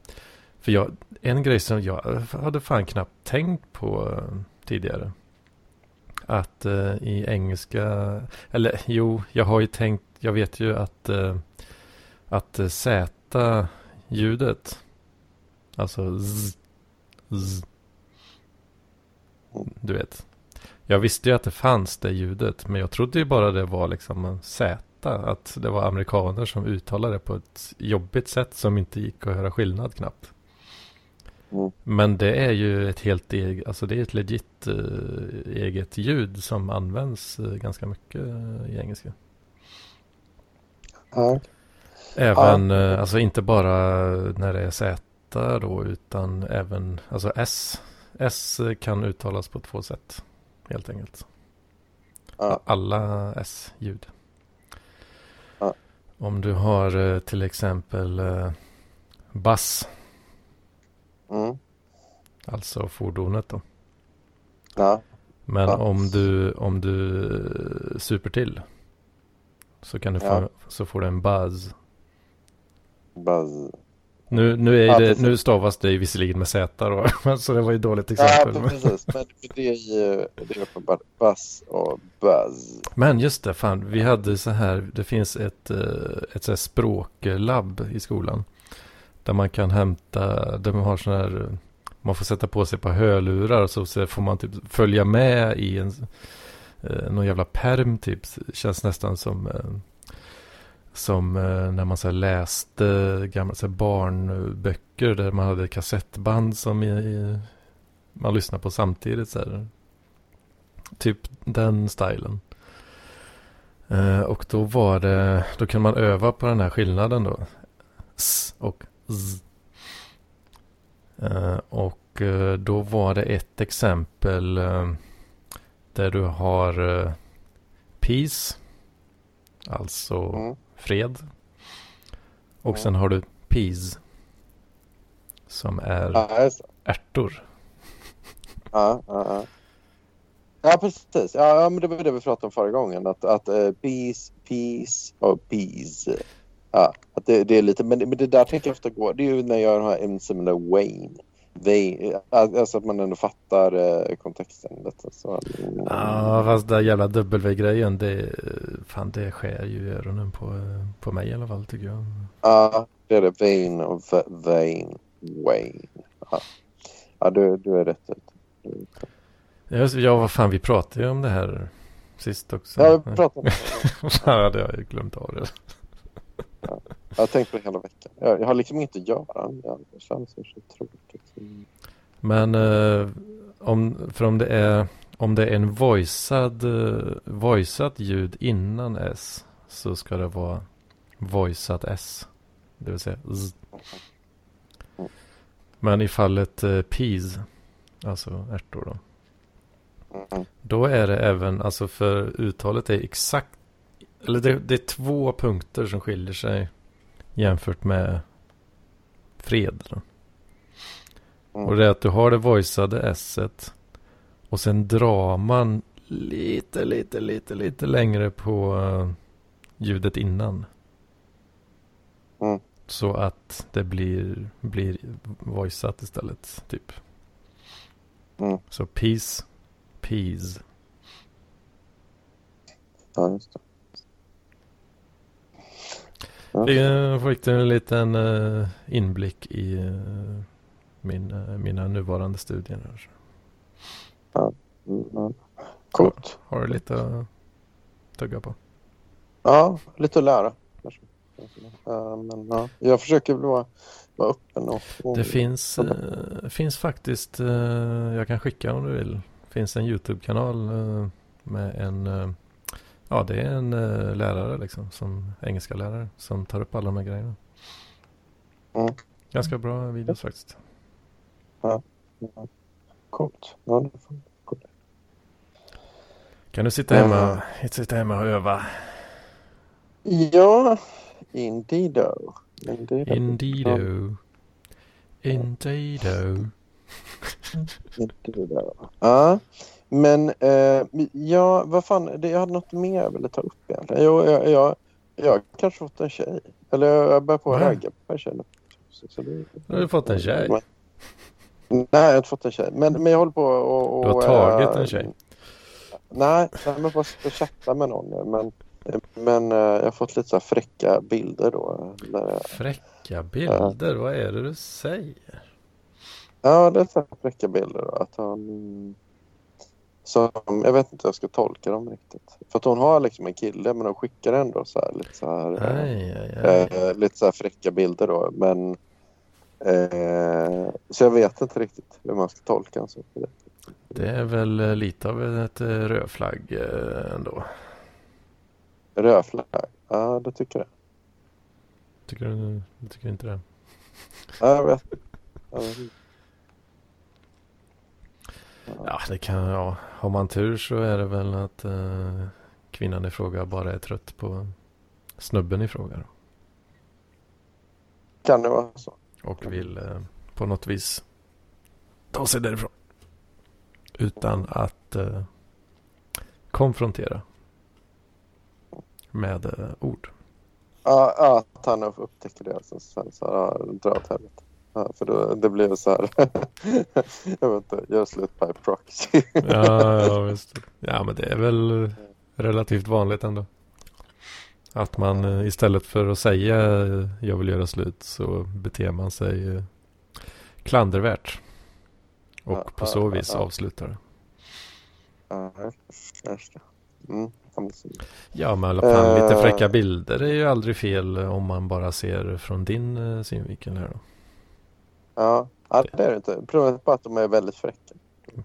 S2: för jag, en grej som jag hade fan knappt tänkt på tidigare. Att eh, i engelska, eller jo, jag har ju tänkt, jag vet ju att, eh, att eh, Z-ljudet, alltså z, z, du vet. Jag visste ju att det fanns det ljudet, men jag trodde ju bara det var liksom en Z. Att det var amerikaner som uttalade det på ett jobbigt sätt som inte gick att höra skillnad knappt.
S1: Mm.
S2: Men det är ju ett helt eget, alltså det är ett legit eh, eget ljud som används eh, ganska mycket eh, i engelska.
S1: ja.
S2: Även, eh, alltså inte bara när det är Z då, utan även, alltså S. S kan uttalas på två sätt, helt enkelt. Alla S-ljud. Om du har till exempel bass,
S1: Mm.
S2: alltså fordonet då.
S1: Ja.
S2: Men
S1: Ja.
S2: om du, om du super till så kan du få,
S1: Ja.
S2: så får du en buzz.
S1: Buzz.
S2: Nu, nu, är
S1: Ja,
S2: det, nu stavas det ju visserligen med Z då, så det var ju dåligt
S1: Ja,
S2: exempel.
S1: men, precis. Men det är ju det är uppenbart. Buzz och buzz.
S2: men just det, fan, vi hade så här, det finns ett, eh, ett så här språklabb i skolan. Där man kan hämta, där man har sån här, man får sätta på sig på hörlurar och så, så får man typ följa med i en, eh, någon jävla perm typ. Känns nästan som, eh, som eh, när man så här läste gamla så här barnböcker där man hade kassettband som i, i, man lyssnade på samtidigt. Så här. Typ den stilen. Eh, och då var det, då kan man öva på den här skillnaden då. S och Z. Eh, och eh, då var det ett exempel eh, där du har peace, alltså
S1: Mm.
S2: fred. Och
S1: Mm.
S2: sen har du peas, som är
S1: Ja,
S2: ärtor.
S1: Ja, ja, ja. ja precis. Ja, men det var det vi pratade om förra gången. Att, att uh, peace, peace och peace. Ja, att det, det är lite, men, men det där tänker jag ofta gå. Det är ju när jag har en som är Wayne. They, alltså att man ändå fattar uh, kontexten. Lite, så,
S2: Ja, fast den jävla W-grejen, det, fan, det skär ju i öronen på, på mig i alla fall tycker jag.
S1: Ja, det är det. Vain och Vain. Wayne. Ja, ja du, du är rätt ute.
S2: Ja, ja, vad fan, vi pratade ju om det här sist också.
S1: Ja, vi pratade om det.
S2: ja, det har jag ju glömt av det.
S1: Jag har tänkt på det hela veckan. Jag, jag har liksom inte göra. Det känns så tråkigt.
S2: Men eh, om, för om det är, om det är en voicead, eh, voiceat ljud innan S så ska det vara voiceat S. Det vill säga Z. Men i fallet eh, peas, alltså ärtor då.
S1: Mm.
S2: Då är det även, alltså för uttalet är exakt, eller det, det är två punkter som skiljer sig jämfört med fred.
S1: Mm.
S2: Och det är att du har det voiceade s och sen drar man lite, lite, lite, lite längre på eh, ljudet innan.
S1: Mm.
S2: Så att det blir, blir voiceat istället, typ.
S1: Mm.
S2: Så peace, peas.
S1: Ja, just det. Ja.
S2: Vi fick du en liten eh, inblick i eh, min, eh, mina nuvarande studier. här.
S1: Mm, ja. Coolt.
S2: Har du lite att tugga på?
S1: Ja, lite att lära. men, ja. Jag försöker vara, vara öppen. Och, och,
S2: Det finns, eh, finns faktiskt, eh, jag kan skicka om du vill. Det finns en YouTube-kanal eh, med en, eh, ja det är en eh, lärare liksom, som engelska lärare som tar upp alla de här grejerna.
S1: Mm.
S2: Ganska bra videos faktiskt.
S1: Coolt. Ja, det får- coolt.
S2: Kan du sitta hemma, sitta hemma och öva?
S1: ja indeedo. Indeedo.
S2: Indeedo. Indeedo.
S1: Det va? Ja, men eh, ja, vad fan, det, jag hade något mer jag ville ta upp egentligen. Jo, jag, jag, jag kanske fått en tjej. Eller jag börjar på att ragga på en tjej. nu. Så, så det,
S2: Nu har du fått en tjej.
S1: Men- Nej, jag har inte fått en tjej. Men, men jag håller på och... och
S2: Du har tagit
S1: eh,
S2: en tjej?
S1: Nej, nej men bara chatta med någon. Men, men eh, jag har fått lite så fräcka bilder då. Där, jag-
S2: Fräcka bilder, vad är det du säger?
S1: Ja, det är så fräcka bilder. Då, att han... Som, jag vet inte hur jag ska tolka dem riktigt. För att hon har liksom en kille men hon skickar ändå så här lite så här, eh,
S2: Aj, aj, aj.
S1: eh, lite så här fräcka bilder då. Men eh, så jag vet inte riktigt hur man ska tolka en så.
S2: Det är väl eh, lite av ett eh, rödflagg eh, ändå.
S1: Rödflagg. Ja, det tycker jag.
S2: Tycker du, du tycker inte det?
S1: Ja, jag vet. Jag vet inte.
S2: Ja, det kan, ja. Har man tur så är det väl att eh, kvinnan i fråga bara är trött på snubben i fråga. då.
S1: Kan det vara så?
S2: Och vill eh, på något vis ta sig därifrån. Utan att eh, konfrontera med eh, ord.
S1: Ja, ja, att han upptäcker det. Alltså, sen så här, ja, dra åt helvete. Ja, för då, det blir så här. jag vet inte, gör slut by proxy.
S2: Ja, ja, visst. Ja, men det är väl relativt vanligt ändå. Att man eh, istället för att säga eh, jag vill göra slut så beter man sig eh, klandervärt. Och på så vis avslutar det.
S1: Mm.
S2: Ja, men alla fall lite fräcka bilder är ju aldrig fel om man bara ser från din synvinkel här då.
S1: Ja, ja, det är det inte. Problemet är bara att de är väldigt fräcka.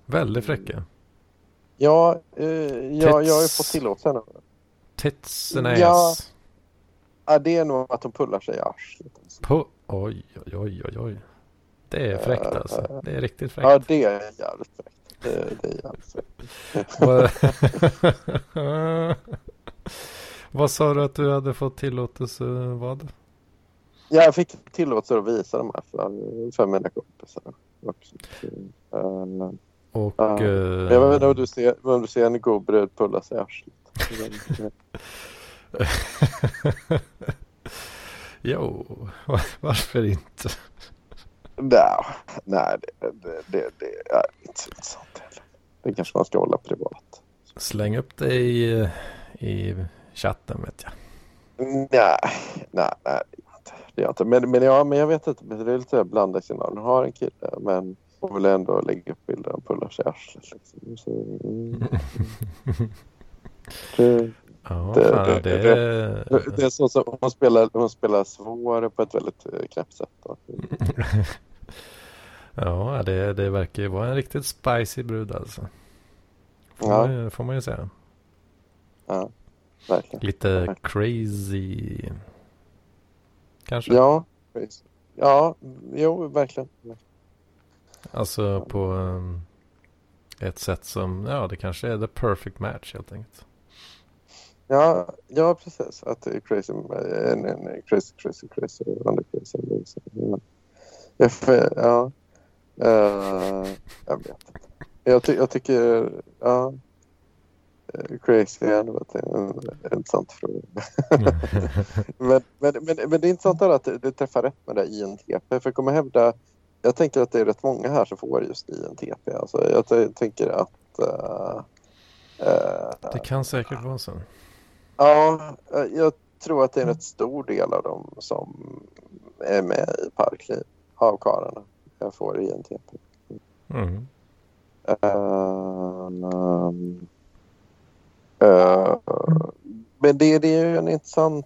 S2: Väldigt fräcka.
S1: Ja, eh, jag, jag har ju fått tillåtelse nu.
S2: Tits and
S1: Ja.
S2: ass.
S1: Ja, det är nog att de pullar sig i arslet. Alltså.
S2: Oj, oj, oj, oj. Det är fräckt alltså. Det är riktigt fräckt.
S1: Ja, det är jävligt fräckt. Det, det är jävligt fräckt.
S2: Vad sa du att du hade fått tillåtelse vad?
S1: Ja, jag fick tillåtelse att visa de här för, för mina kompisar. Också. Eh,
S2: Och...
S1: Ja.
S2: eh,
S1: Jag vet inte om du ser, om du ser en god brud pulla sig i arslet.
S2: jo, varför inte?
S1: Nej, nej det, det, det, det är inte så intressant heller. Det kanske man ska hålla privat.
S2: Släng upp det i, i chatten vet jag.
S1: Nej, nej, nej inte. Men, men, ja, men jag vet inte, det är lite blandade signaler. Hon har en kille men hon vill ändå lägga upp bilder hon pullar sig i arslet. Liksom. Så, mm, det,
S2: Ja,
S1: Det-
S2: fan,
S1: det-
S2: det,
S1: det, det är så som hon spelar, hon spelar svår på ett väldigt eh, knäppt sätt. Då.
S2: Ja, det, det verkar ju vara en riktigt spicy brud alltså. Får,
S1: Ja.
S2: man, får man ju säga.
S1: Ja, verkligen.
S2: Lite crazy. Kanske.
S1: Ja, precis. Ja, jo, verkligen.
S2: Alltså på um, ett sätt som, ja det kanske är the perfect match helt enkelt.
S1: Ja, ja precis. Att det är crazy, en, en crazy, crazy, crazy, under crazy. Ja, ja. Uh, jag vet inte. Jag, ty, jag tycker, ja. eh, Crazy ändå ett- en en intressant fråga. men, men, men, men det är intressant att det, det träffar rätt med det INTP. För jag kommer hävda, jag tänker att det är rätt många här som får just INTP. Alltså, jag t- tänker att eh, eh,
S2: det kan säkert vara så.
S1: Ja, eh, jag tror att det är en rätt stor del av dem som är med i Parkliv av karlarna. Jag får INTP.
S2: Mm.
S1: Um, uh, men det, det är ju en intressant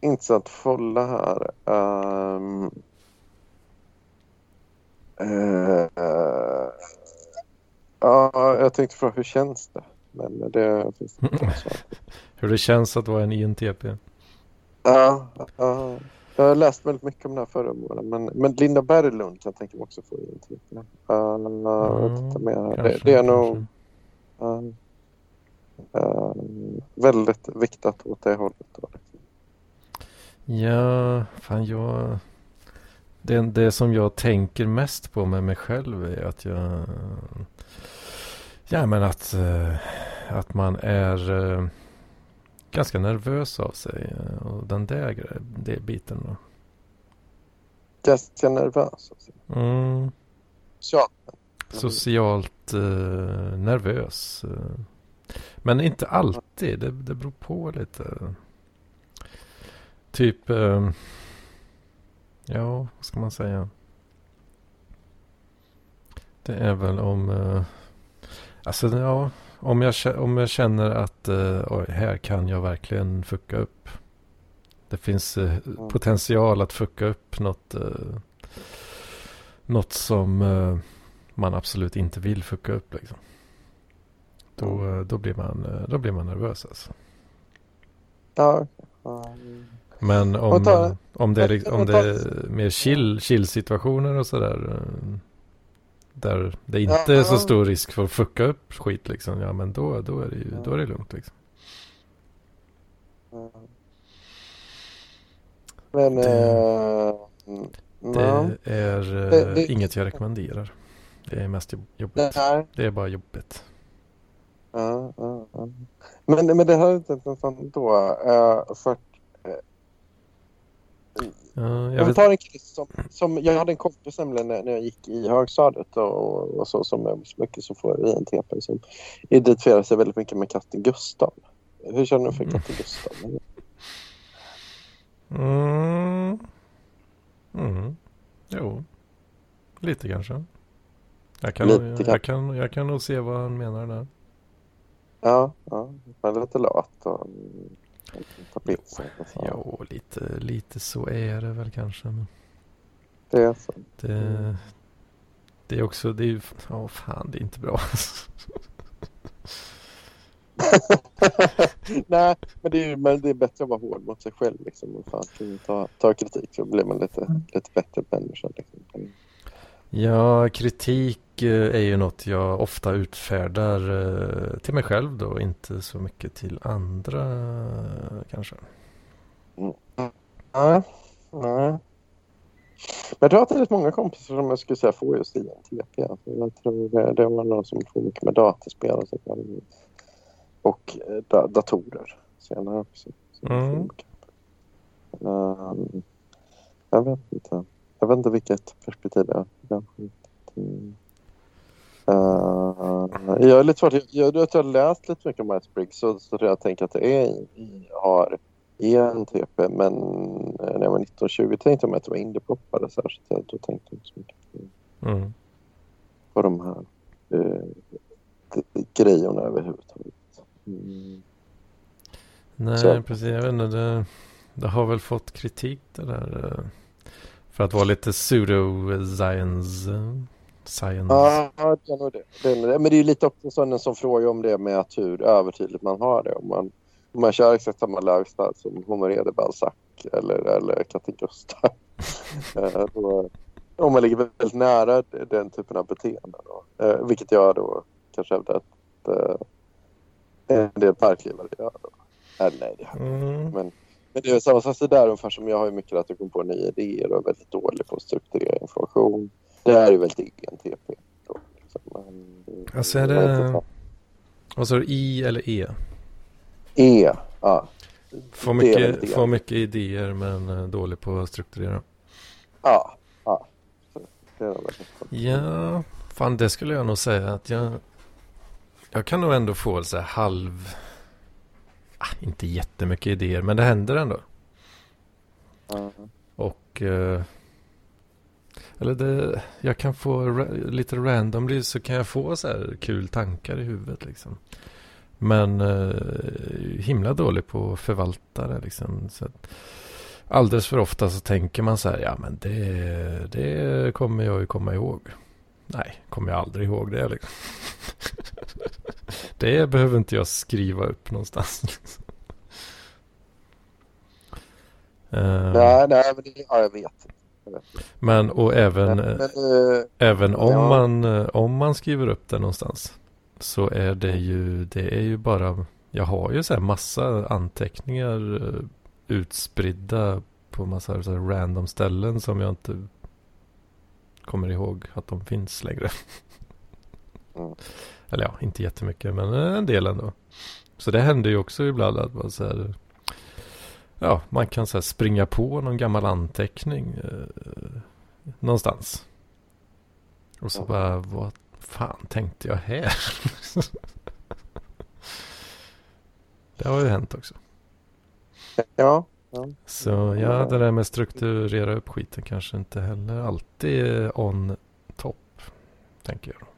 S1: intressant folla här. Um, uh, ja, jag tänkte fråga hur känns det? Men det finns det.
S2: Hur det känns att vara en INTP.
S1: Ja, ja. jag har läst väldigt mycket om det här förra våren. Men, men Linda Berglund kan jag tänka mig också få in till. Uh, mer. Det, det är nog
S2: kanske.
S1: Uh, uh, väldigt viktat åt det hållet. Då.
S2: Ja, fan jag det, det som jag tänker mest på med mig själv är att jag... Ja men att, eh, att man är eh, ganska nervös av sig. eh, Och den där det biten då.
S1: Ganska nervös. Alltså.
S2: Mm,
S1: Ja.
S2: Socialt eh, nervös. eh. Men inte alltid. Det, det beror på lite. Typ... Eh, ja, vad ska man säga? Det är väl om... Eh, alltså, ja. Om jag, om jag känner att eh, oj, här kan jag verkligen fucka upp. Det finns eh, potential att fucka upp något. Eh, något som eh, man absolut inte vill fucka upp. Liksom. Då, eh, då, blir man, eh, då blir man nervös alltså.
S1: Ja.
S2: Men om,
S1: ta-
S2: om, det, är, om
S1: och
S2: det är mer chill, chill situationer och sådär. eh, Där det inte är så stor risk för att fucka upp skit liksom. Ja men då, då, är, det ju, då är det lugnt liksom.
S1: Men...
S2: Det-
S1: ja.
S2: Det är
S1: Det- det-
S2: inget jag rekommenderar. Det är mest jobb- jobbigt.
S1: Nej.
S2: Det är bara jobbigt.
S1: Ja, ja, ja. Men, men det här är inte intressant då. Uh, för
S2: Ja, jag
S1: vi
S2: vet,
S1: tar en kille som, som... Jag hade en kompis nämligen när, när jag gick i högstadiet och, och så som så mycket som får INTP som identifierar sig väldigt mycket med katten Gustav. Hur känner du för
S2: Mm.
S1: katten Gustav?
S2: Mm. Mm. Jo. Lite kanske. Jag kan,
S1: Lite kanske.
S2: jag, kan, jag kan nog se vad han menar där.
S1: Ja, ja. Är lite lat och tar bild sig.
S2: Jo, lite, lite så är det väl kanske. Men
S1: Det är så.
S2: det,
S1: Mm.
S2: det är också, det är ju, ja fan det är inte bra.
S1: Nej, men det, är, men det är bättre att vara hård mot sig själv. Liksom. Fan, ta, ta kritik så blir man lite, lite bättre människa. Liksom.
S2: Ja, kritik eh, är ju något jag ofta utfärdar eh, till mig själv då, inte så mycket till andra eh, kanske.
S1: Nej, nej. Men jag tror att det är många kompisar som jag skulle säga får just INTP. Alltså jag tror det, det var någon som får mycket med dataspel och, så och eh, da, datorer senare också.
S2: Mm.
S1: jag vet inte. Jag vet inte vilket perspektiv det är. Jag, mm. Uh, jag är lite svårt. Jag, jag, jag har läst lite mycket om Myers-Briggs så, så jag tänker att det är har ENTP men eh, när jag var 1920 tänkte jag mig att det var indiepoppare särskilt. Då tänkte jag inte så mycket på,
S2: Mm.
S1: på de här eh, grejerna överhuvudtaget. Mm.
S2: Nej,
S1: Så.
S2: precis. Jag vet inte. Det, det har väl fått kritik det där. För att vara lite pseudo-science. Science.
S1: Ja, det är nog det. det, är nog det. Men det är ju lite också sådana som frågar om det med att hur övertydligt man har det. Om man, om man kör exakt samma lifestyle som Honoré de Balzac eller, eller Katte Gustav. Eh, om man ligger väldigt nära den typen av beteende. Då. Eh, vilket jag då kanske hävdar att eh, en del parklivare gör. Då. Eller nej, det har
S2: Mm.
S1: men, men det är samma sak där ungefär som jag har mycket att jag kommer på nya idéer och är väldigt dålig på att strukturera information. Det här är ju väldigt liksom. Men,
S2: Alltså är det... Vad sa du? I eller E?
S1: E, ja.
S2: Får mycket, får mycket idéer men eh, dålig på att strukturera.
S1: Ja, ja.
S2: Ja, fan det skulle jag nog säga att jag... Jag kan nog ändå få så här halv... Ah, inte jättemycket idéer, men det händer ändå.
S1: Ja.
S2: Och... Eh, eller det, jag kan få ra- lite randomly så kan jag få så här kul tankar i huvudet liksom. Men eh, himla dålig på att förvalta det liksom. Så att, alldeles för ofta så tänker man så här, ja men det, det kommer jag ju komma ihåg. Nej, kommer jag aldrig ihåg det liksom. det behöver inte jag skriva upp någonstans. Eh,
S1: Nej, nej, men det, ja, jag vet. Jag vet.
S2: men och även,
S1: Men,
S2: eh,
S1: men, eh,
S2: även om,
S1: ja.
S2: man, eh, om man skriver upp det någonstans så är det ju, det är ju bara, jag har ju så här massa anteckningar eh, utspridda på massa så random ställen som jag inte kommer ihåg att de finns längre.
S1: Mm.
S2: Eller ja, inte jättemycket men en del ändå. Så det händer ju också ibland att man så här, Ja, man kan så här springa på någon gammal anteckning eh, någonstans. Och så
S1: Ja.
S2: bara, vad fan tänkte jag här? det har ju hänt också.
S1: Ja,
S2: Så ja, det där med strukturera upp skiten kanske inte heller alltid on top. Tänker jag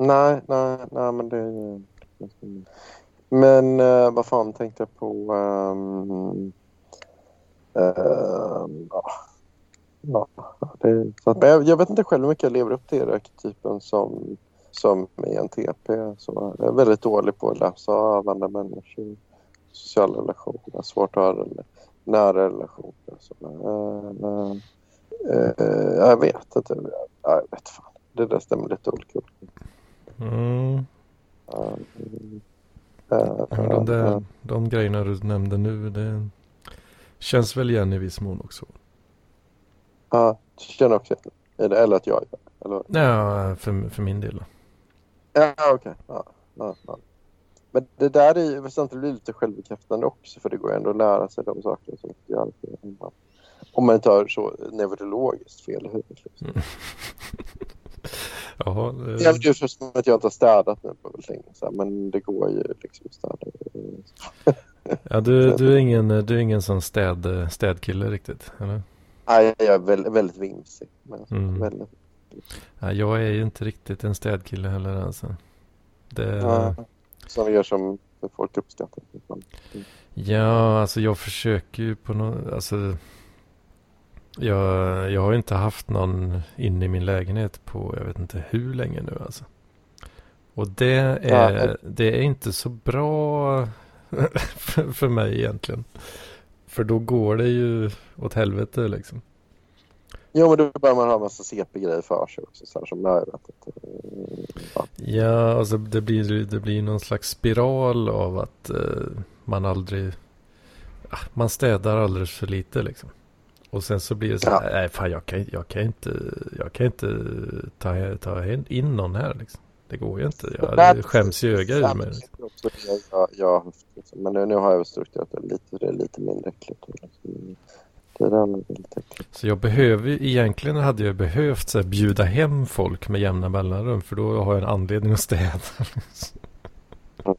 S1: nej, nej, nej men det är ju... Men eh, vad fan tänkte jag på? Um, ehm, ja. Det så att, Men jag, jag vet inte själv hur mycket jag lever upp till arketypen som, som ENTP. Så jag är väldigt dålig på att läsa av andra människor. Sociala relationer, svårt att ha nära relationer. Så, eh, uh, uh, jag vet inte. Jag, Jag vet fan. Det där stämmer lite olika.
S2: Mm. Ja, de, där, de grejerna du nämnde nu, det känns väl igen i viss mån också.
S1: Ja, känner också igen. Eller, att jag. Eller,
S2: Ja, för, för min del.
S1: ja, okej. Ja, ja, ja. Men det där är ju samtidigt lite självbekräftande också för det går ändå att lära sig de sakerna som inte gör. Om man- Om man inte har så neurologiskt fel i huvudet. Liksom.
S2: Mm. Jaha, det,
S1: Jag vet ju först att jag inte har städat nu på länge. Så men det går ju liksom att städa.
S2: ja, du, du, är ingen, du är ingen sån städ, städkille riktigt, eller?
S1: Nej, jag är väldigt, väldigt vimsig.
S2: Mm.
S1: väldigt,
S2: Ja, jag är ju inte riktigt en städkille heller alltså. Det,
S1: ja, som vi gör som folk uppskattar.
S2: Ja, alltså jag försöker ju på något, alltså jag, jag har inte haft någon inne i min lägenhet på jag vet inte hur länge nu alltså. Och det är,
S1: Ja.
S2: det är inte så bra för, för mig egentligen. För då går det ju åt helvete liksom.
S1: Jo, men då börjar man ha massa CP-grejer för sig också. Så här, som jag vet inte. Ja.
S2: Ja, alltså det blir, det blir någon slags spiral av att eh, man aldrig, ah, man städar alldeles för lite liksom. Och sen så blir det så här, nej fan jag kan, jag kan inte, jag kan inte ta, ta in någon här liksom. Det går ju inte, jag det skäms ju öga ur mig. Liksom.
S1: Jag, jag. Liksom. Men nu, nu har jag strukturerat det lite. Det är lite mindre äckligt. Liksom. Är.
S2: Så jag behöver, egentligen hade jag behövt så här, bjuda hem folk med jämna mellanrum. För då har jag en anledning att städa.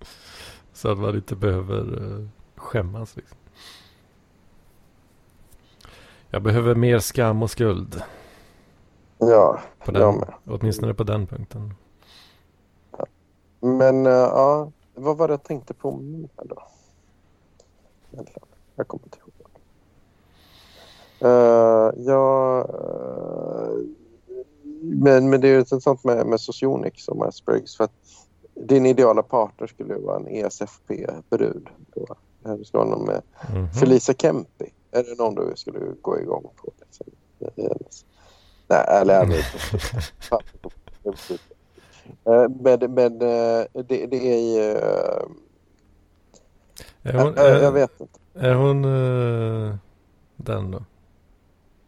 S2: så att man inte behöver eh, skämmas liksom. Jag behöver mer skam och skuld.
S1: Ja,
S2: På
S1: jag
S2: den,
S1: med.
S2: åtminstone på den punkten.
S1: Men uh, ja, vad var det jag tänkte på mer då? Jag kommer inte ihåg. Uh, ja, eh, men, men det är ju intressant med, med Socionics och Myers-Briggs för att din ideala partner skulle vara en ESFP-brud. Du skulle ha någon med
S2: Mhm.
S1: Felisa Kempi. Är det någon du skulle gå igång på? Liksom? Nej, eller jag vet inte. Eh, Men, men eh, det, det är ju... eh,
S2: Är hon,
S1: jag, jag vet inte.
S2: är hon den då?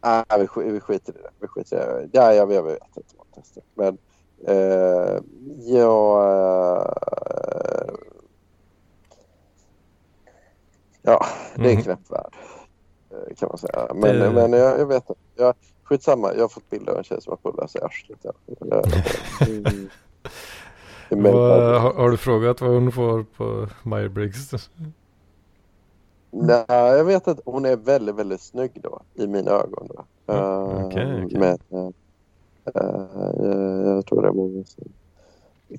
S1: Nej, vi, vi skiter i det. Vi skiter i det. Ja, jag, jag vet inte vad jag testar. Men eh, jag... Ja, det är en
S2: Mhm.
S1: knäpp värld. Eh, Kan man säga. Men,
S2: Det-
S1: men jag, jag vet. Jag, skitsamma. Jag har fått bilder av en tjej som har pullat sig i arslet. Mm.
S2: Vad,
S1: bra.
S2: har, har du frågat vad hon får på Myers-Briggs?
S1: Nej, jag vet att hon är väldigt, väldigt snygg då i mina ögon. Då.
S2: Ja,
S1: Eh,
S2: okej, okej.
S1: Men eh, eh, jag tror det är många som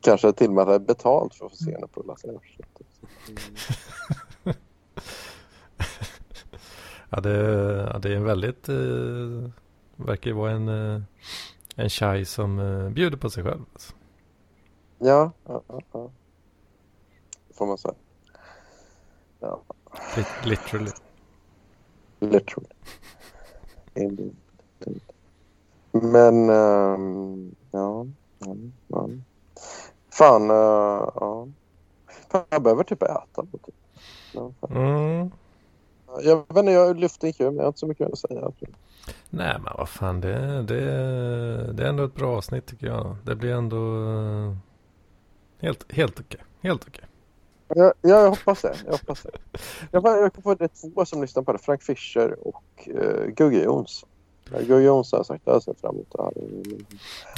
S1: kanske till och med hade betalt för att få se henne pulla sig i arslet. Mm.
S2: Ja, det, ja, det är en väldigt... Eh, verkar ju vara en, eh, en tjej som eh, bjuder på sig själv. Alltså.
S1: Ja, ja, ja. Får man säga. Ja,
S2: Lit, literally.
S1: literally. Indeed. Men, ehm, ja, ja, ja. Fan, eh, ja. Fan, jag behöver typ äta. Typ. Ja.
S2: Mm.
S1: Jag vet inte, jag lyfter inte men jag har inte så mycket att säga.
S2: Nej men vad fan det, det, det är ändå ett bra avsnitt tycker jag. Det blir ändå eh, helt, helt okej. Helt okej.
S1: Ja, ja, jag hoppas det. Jag hoppas det. Jag, jag kom på det två som lyssnar på det. Frank Fischer och uh, Gugge. Ja, Gugge Jonsson har sagt att jag ser fram emot det här.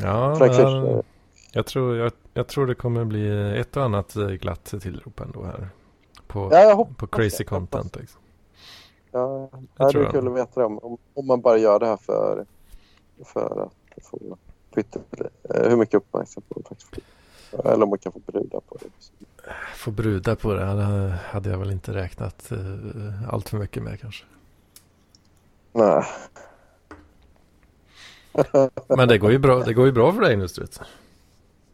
S2: Ja,
S1: Frank Fischer.
S2: jag, tror, jag, jag tror det kommer bli ett och annat eh, glatt tillrop ändå här. På,
S1: Ja, jag
S2: på crazy
S1: det. Jag
S2: content. Liksom.
S1: Ja, det är kul att veta det om, om, man bara gör det här för, för att få Twitter, eh, hur mycket uppmärksamhet man faktiskt får. Eller om man kan få brudar på det.
S2: Få brudar på det hade, jag väl inte räknat uh, allt för mycket med kanske.
S1: Nej.
S2: Men det går ju bra, det går ju bra för dig nu Strut.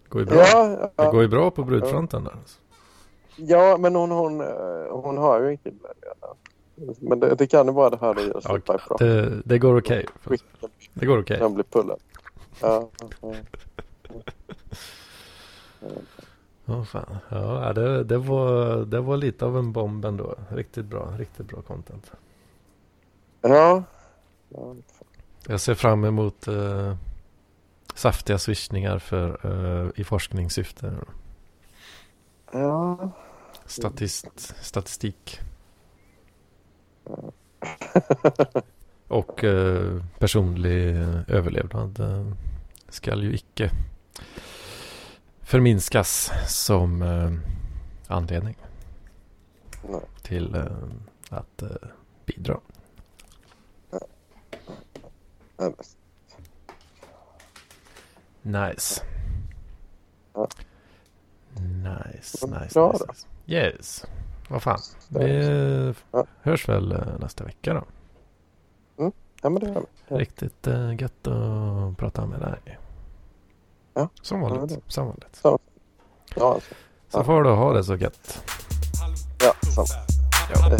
S2: Det går ju bra.
S1: Ja,
S2: Det
S1: ja,
S2: går ju bra på brudfronten där. Alltså.
S1: ja, men hon, hon, eh, hon har ju en kille redan. Men det, det kan ju vara det här det gör
S2: Ja,
S1: Super Pro.
S2: det, det går okej.
S1: Skicken
S2: Det går okej.
S1: kan bli pullad. Ja, ja.
S2: Ja, fan. Ja, det, det, var, det var lite av en bomb ändå. Riktigt bra, riktigt bra content.
S1: ja. ja.
S2: Jag ser fram emot eh, saftiga swishningar för, eh, i forskningssyfte.
S1: ja.
S2: Statist, statistik. Och eh, personlig eh, överlevnad eh, ska ju icke förminskas som eh, anledning
S1: Nej.
S2: till eh, att eh, bidra.
S1: Ja.
S2: Nice. Nice, nice, nice. Yes. Vad fan. Vi
S1: Ja.
S2: hörs väl eh, nästa vecka då.
S1: ja, men det gör vi. Ja.
S2: Riktigt uh, gött att prata med dig.
S1: Ja.
S2: Som
S1: Ja,
S2: vanligt.
S1: det-
S2: Som vanligt.
S1: Ja, alltså.
S2: Så
S1: Ja.
S2: får du ha det så gött.
S1: Ja, samma.
S2: Ja.
S1: Eh,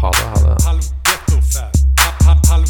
S2: Ha det, ha det.
S8: Halv gettofab. Halv